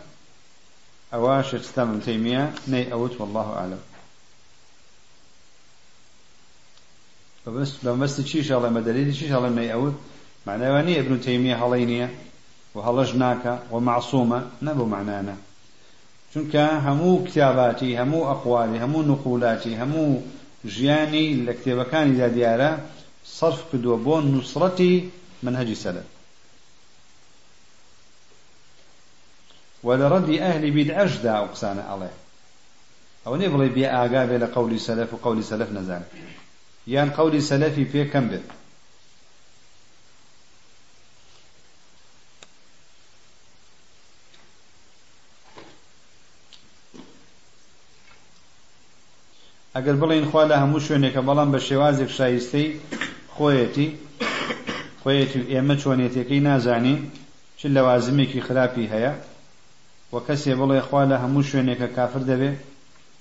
أو شيخ اسلام ابن تيمية ني أوت والله أعلم. فبس بس تشيش الله مدليل تشيش الله ني أوت معناه ابن تيمية هلينية وهەڵەش ناکە ومعصومە نەبوو معنانە چونکە هەموو کتاباتی هەموو ئەقوالی هەموو نقولاتی هەموو ژیانی لە کتێبەکانیدا دیارە صرف کردووە بۆ نووسڕەتی منهجی سەلف ولرد أهل بدعش دا أقسان عليه أو نبغي بي آقابي لقول سلف وقول سلف نزال يان قول سلفي في كم بيت ئەگەر بڵین خوا لە هەموو شوێنێکە بەڵام بە شێوازێک شایستەی خۆیەتی خۆیەتی ئێمە چۆنێتەکەی نازانی چ لەوازمێکی خراپی هەیە و کەسێ بڵێ خوا لە هەموو شوێنێکە کافر دەبێ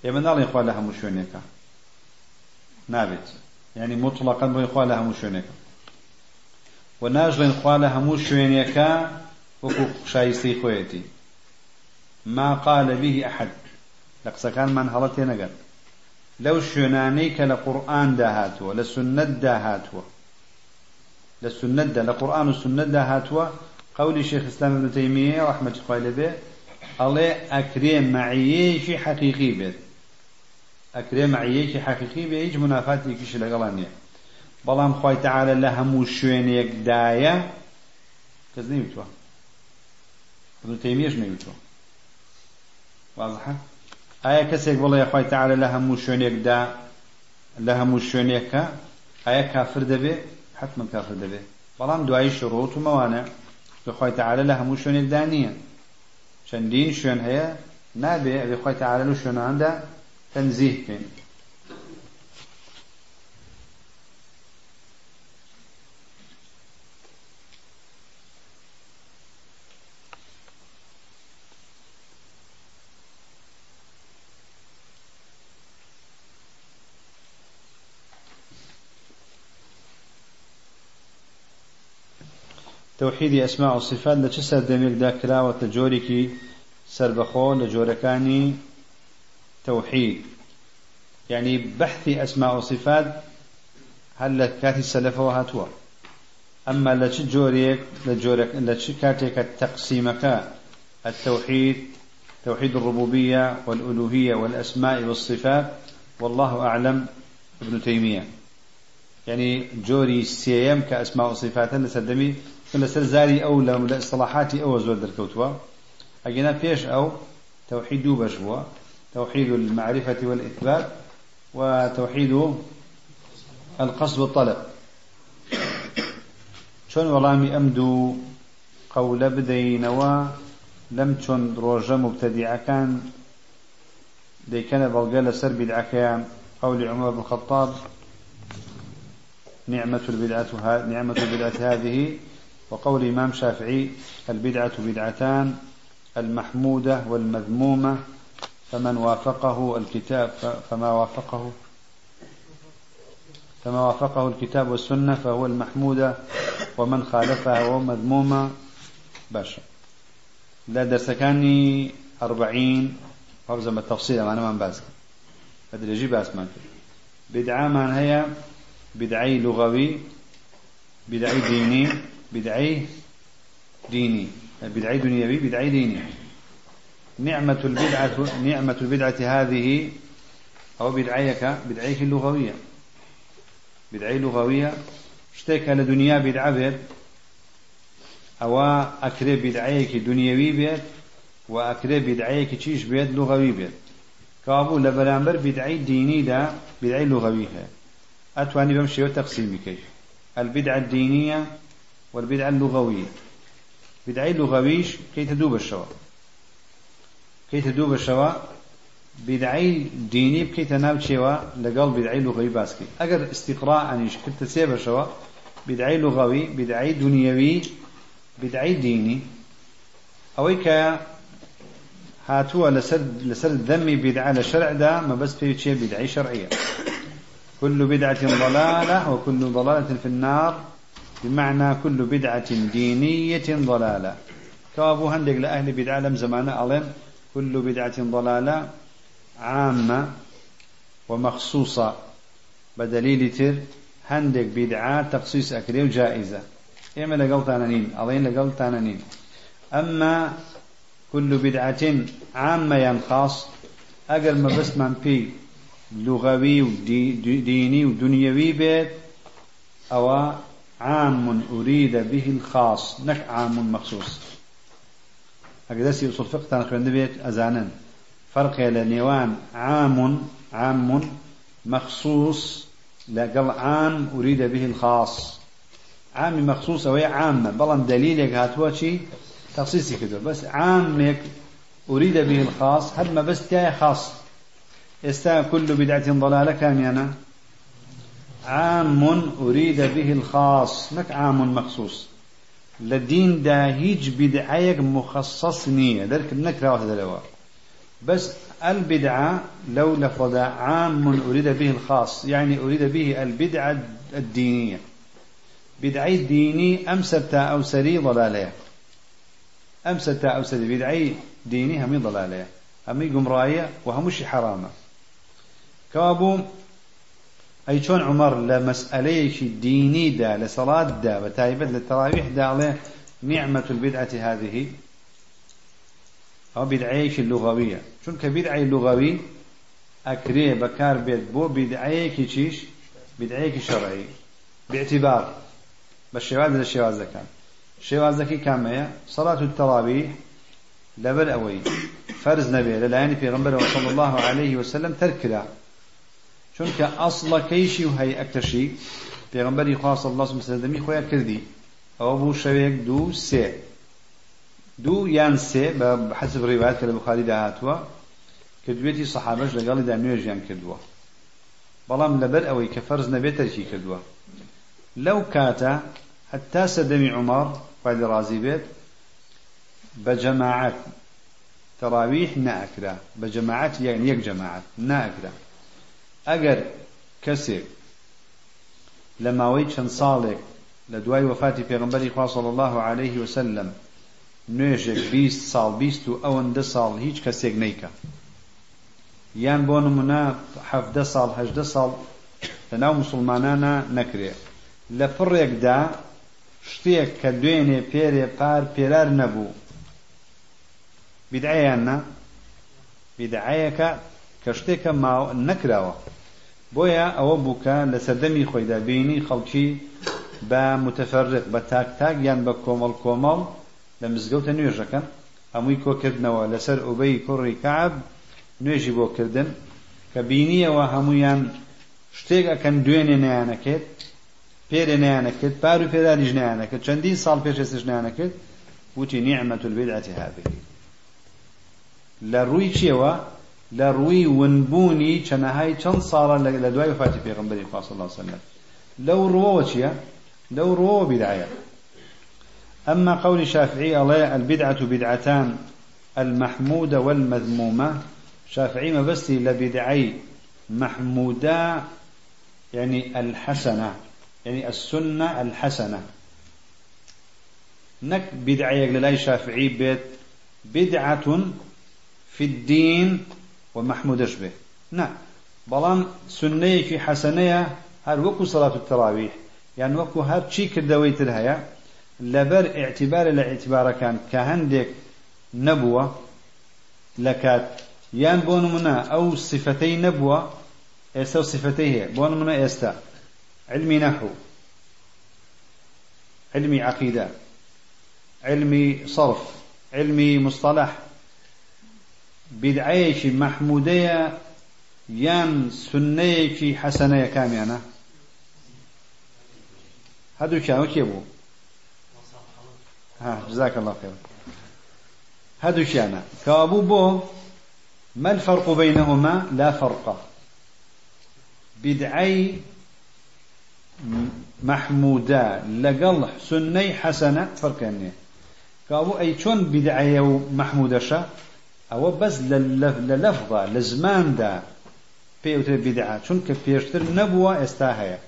ئێمە ناڵێ خوا لە هەموو شوێنێکە. نابێت. ینی مطلقەن بڵێ خوا لە هەموو و ناژڵێن خوا لە هەموو شوێنێکە شایستەی خۆیەتی. ما قال به أحد. لە قسەکانمان هەڵە تێنەگەن. لەو شوێنانەی کە لە قورئاندا هاتووە لە سنەتدا هاتووە لە سنەتدا لە قورئان و سنەتدا هاتووە قولی شيخ الإسلام ابن تيمية رحمة الله عليه ئەڵێ ئەکرێ مەعیەیەکی حەقیقی بێت. ئەکرێ مەعیەیەکی حەقیقی بێ هیچ منافاتێکیش لەگەڵان نییە. بەڵام خی تەعالە لە هەموو شوێنێکدایە کەس نەیوتوە ابن تەیمیەش نەیوتوە واضحە؟ ئایا کەسێک بڵێ خی تەعالە لە هەموو شوێنێکدا لە هەموو شوێنێکە ئایا کافر دەبێ؟ حتمما کافر دەبێ. بەڵام دوایی شڕۆت و مەوانە خی تەعالە لە هەموو شوێنێکدا نییە. چەندین شوێن هەیە؟ نابێ ئەبێ خۆی تەعالە و شوێناندا تنزیه کنیم توحيدي أسماء وصفات لچه سر دمیل دا کراوت لجوری کی سر بخو لجورکانی توحيد. يعني بحث أسماء وصفات هل كاتي السلف وهاتوا. أما لتش جوريك لجورك لتش كاتيك التقسيمك التوحيد توحيد الربوبية والألوهية والأسماء والصفات والله أعلم ابن تيمية. يعني جوري سيم كأسماء وصفات لسدمي لەسەر زاری ئەو لە اصطلاحاتی ئەوە زۆر دەرکەوتووە ئەگەنا پێش ئەو توحيد بووە توحيد المعرفة والإثبات وتوحيد القصد والطلب. چۆن وەڵامی ئەم دوو قەولە بدەینەوە لەم چۆن ڕۆژە مبتەدیعەکان دەیکەنە بەڵگە لەسەر بیدعەکەیان قول عمر بن الخطاب نعمة البدعة نعمة البدعة هذه. وقول الإمام شافعي البدعة بدعتان المحمودة والمذمومة. فمن وافقه الكتاب فما وافقه فما وافقه الكتاب والسنة فهو المحمودة ومن خالفها هو مذمومة باشا لا درسكاني أربعين حفظا بالتفصيل أنا من بأسك. هذا يجي باس ما بدعة من هي؟ بدعي لغوي بدعي ديني بدعي ديني. بدعي دنيوي بدعي ديني. نعمة البدعة نعمة البدعة هذه أو بدعيك بدعيك اللغوية. بدعي لغوية. اشتكى لدنيا بدعة بيت أو أكري بدعيك دنيوي بيت وأكري بدعيك تشيش بيت لغوي بيت. كابو لبرامبر بدعي ديني دا بدعي لغوي أتواني بمشي وتقسيمي كيف؟ البدعة الدينية والبدعة اللغوية. بدعة لغويش كي تدوب الشواء كي تدوب الشواء بدعي ديني بكي تناب شواء لقال بدعي لغوي باسكي أجر استقراء عنيش كنت تسيب الشواء بدعي لغوي بدعي دنيوي بدعي ديني أويك هاتوا لسر لسر الذم بدعة لشرع دا ما بس في شيء بدعي شرعية كل بدعة ضلالة وكل ضلالة في النار بمعنى كل بدعة دينية ضلالة. كابو هندق لأهل بدعة لم زمان ألم كل بدعة ضلالة عامة ومخصوصة بدليل تر هندق بدعة تخصيص أكري وجائزة. إما لقل تانانين ألين لقل تانانين أما كل بدعة عامة ينخاص أجل ما بس من في لغوي وديني ودنيوي بيت أو عام أريد به الخاص نك عام مخصوص. أقدسي أصول فقه تنخرن بيت أزانا فرق لنيوان عام عام مخصوص لقل عام أريد به الخاص. عام مخصوص أو عامة بلان دليلك هاتوا شي تخصيصي كده بس عامك أريد به الخاص هل ما بس تاي خاص. استا كل بدعة ضلالة كاميانا عام أريد به الخاص. نك عام مخصوص. لدين دا هيج بدعيك مخصص نية ذلك النكرة وهذا بس البدعة لو لفظ عام أريد به الخاص يعني أريد به البدعة الدينية بدعي ديني أمسرتا أو سري ضلالية أمسرتا أو سري بدعي ديني همي ضلالية همي قمراية وهمش حرامة أي شون عمر لمسألة ديني دا لصلاة دا وتايبت للتراويح دا عليه نعمة البدعة هذه. أو بدعيك اللغوية. شون كبدعي اللغوي؟ أكريه بكار بيت بو بدعيك تشيش بدعيك شرعي. باعتبار. بالشواذ الشواذ كان. شواذ كي كامية صلاة التراويح. لبر أوي. فرز نبي للعين في غنبر صلى الله عليه وسلم تركلا چونکە ئەسڵە کەیشی و هەی ئەکتەشی پێغمبەری خوا صلی الله وسلم خۆیان کردی. ئەوە بوو شەوێک دوو سێ. دوو یان سێ بە حەسب ڕیوایەت کە لە بخاری داهاتووە کردوێتی سەحابەش لەگەڵیدا نوێژیان کردووە. بەڵام لەبەر ئەوەی کە فەرز نەبێت تەرکی کردووە. لەو کاتە حتا سەدەمی عومەر خوای ڕازی بێت بە جەماعەت تەراویح نائکرا بە جەماعەت یەک جەماعەت نائکرا ئەگەر کەسێک لە ماوەی چەند ساڵێک لە دوای وفاتی پێغمبەری خوا صلی الله عليه وسلم نوێژێک بیست ساڵ بیست و ئەوەندە ساڵ هیچ کەسێک نیکە یان بۆ نمونە حەفدە ساڵ هەژدە ساڵ لەناو مسلمانانە نەکرێ. لە پڕێکدا شتێک کە دوێنێ پێرێ پار پێرار نەبوو. بدعەیان نا؟ بدعەیەکە کە شتێکە نەکراوە. بۆیە ئەوە بووکە لە سەردەمی خۆیدا بینی خەڵکی بە متفرق بە تاک تاک یان بە کۆمەڵ کۆمەڵ لە مزگەوتە نوێژەکەن هەمووی کۆکردنەوە لەسەر ئۆبەی کوڕی کعب نوێژی بۆ کردن. کە بینیەوە هەمویان شتێک ئەکەن دوێنێ نەیانەکێت پێرێ نەیانەکرد پار و پێداریش نەیانەکرد چەندین ساڵ پێش ئێستش نەیانەکرد وتی نیعمەت البدعة هذه لە ڕووی چیەوە؟ ونبوونی چەنەهای چەند ساڵە لە دوای وفاتی پێغمبەری خوا صلی الله عليه وسلم. لەو ڕووەوە چییە لەو ڕووەوە بدعەیە أما قول الشافعي الله البدعة بدعتان المحمودة والمذمومة. شافعي ما بس لبدعي محمودة يعني الحسنة يعني السنة الحسنة. نك بدعية للاي شافعي بيت بدعة في الدين ومحمودش به؟ نعم بلان سنة في حسنية هر وكو صلاة التراويح يعني وكو هر شي كردويت الهيا لبر اعتبار الاعتبار كان كهندك نبوة لكات يان بون منا أو صفتي نبوة استا صفتيه بون منا استا علمي نحو علمي عقيدة علمي صرف علمي مصطلح. بدعەیەکی مححمودەیە یان سنەیەکی حەسەنەیە کامیانە هەردوو کیاوە کێ بوو جزاك الله خير. هذا شانا كابو بو ما الفرق بينهما؟ لا فرق. بدعي محمودة. لقل سني حسنة فرقانية كابو أي شون بدعي محمودة شا؟ ئەوە بەس لە لەفظە لە زماندا پێوترێ بیدعا چونکە پێشتر نەبووە ئێستا هەیە.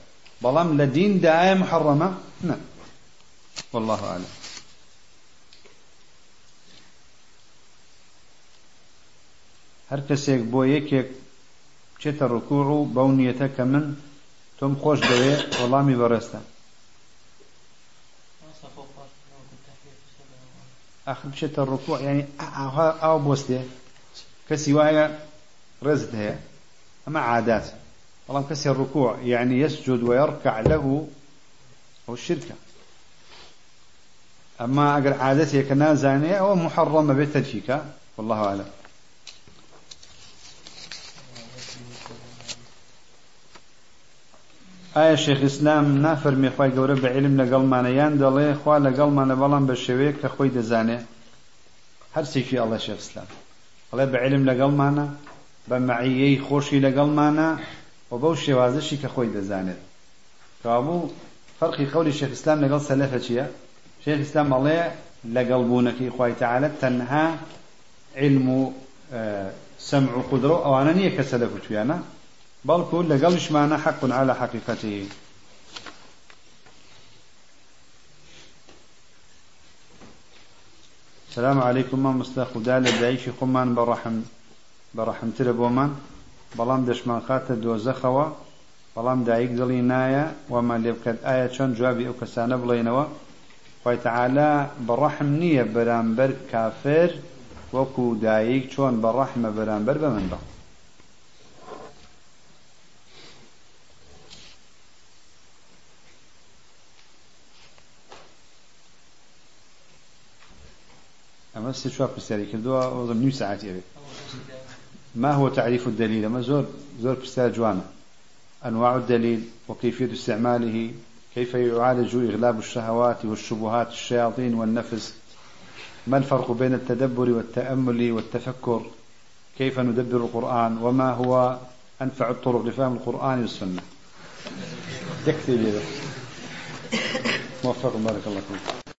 بەڵام لە دیندا ئایا محەڕەمە نە والله أعلم. هەر کەسێک بۆ یەکێک بچێتە ڕکوع و بەو نیەتە کە من تۆم خۆش دەوێ وەڵامی بەڕێستە. آخر بشت الركوع يعني أو بوسته كسواية رزت هي أما عادات والله كسي الركوع يعني يسجد ويركع له أو الشركة أما أقل عادته كنازانية أو محرمة بالتدفيك والله أعلم. ئایا شێخ ئسلام نافەرمی خی گەورە بە علم لەگەڵمانەیان دەڵێ خوا لەگەڵمانە بەڵام بە شێوەیە کە خۆی دەزانێ؟ هەرسێکی ئەڵە شێخ ئسلام ئەڵێ بە علم لەگەڵمانە بە مەعیەی خۆشی لەگەڵمانە و بەو شێوازشی کە خۆی دەزانێت. کابوو فەرقی قولی شێخ ئسلام لەگەڵ سەلەفە چییە؟ شێخ ئسلام ئەڵێ لەگەڵ بوونەکەی خی تعالە تەنها علم و سمع و قدرە ئەوانە نییە کە سەلەف تویانە. بەڵکو لەگەڵشمانە حق على حقيقته السلام عليكم ما مستخ دال دایشی خۆمان بەڕەحم بەڕەحمترە بۆمان. بەڵام دەشمان خاتە دۆزەخەوە. بەڵام دایک دڵی نایە وەمان لێ بکات ئایا چۆن جوابی ئەو کەسانە بڵێنەوە خی تەعالا بەڕەحم نییە بەرامبەر کافر وەکو دایک چۆن بەڕەحمە بەرامبەر بە من بە. أما استشواف بستاري كردوا أظن نيو ساعات يبي. ما هو تعريف الدليل؟ أما زور زور بستار جوانا. أنواع الدليل وكيفية استعماله كيف يعالج إغلاب الشهوات والشبهات الشياطين والنفس ما الفرق بين التدبر والتأمل والتفكر كيف ندبر القرآن وما هو أنفع الطرق لفهم القرآن والسنة. تكتب موفق بارك الله فيك.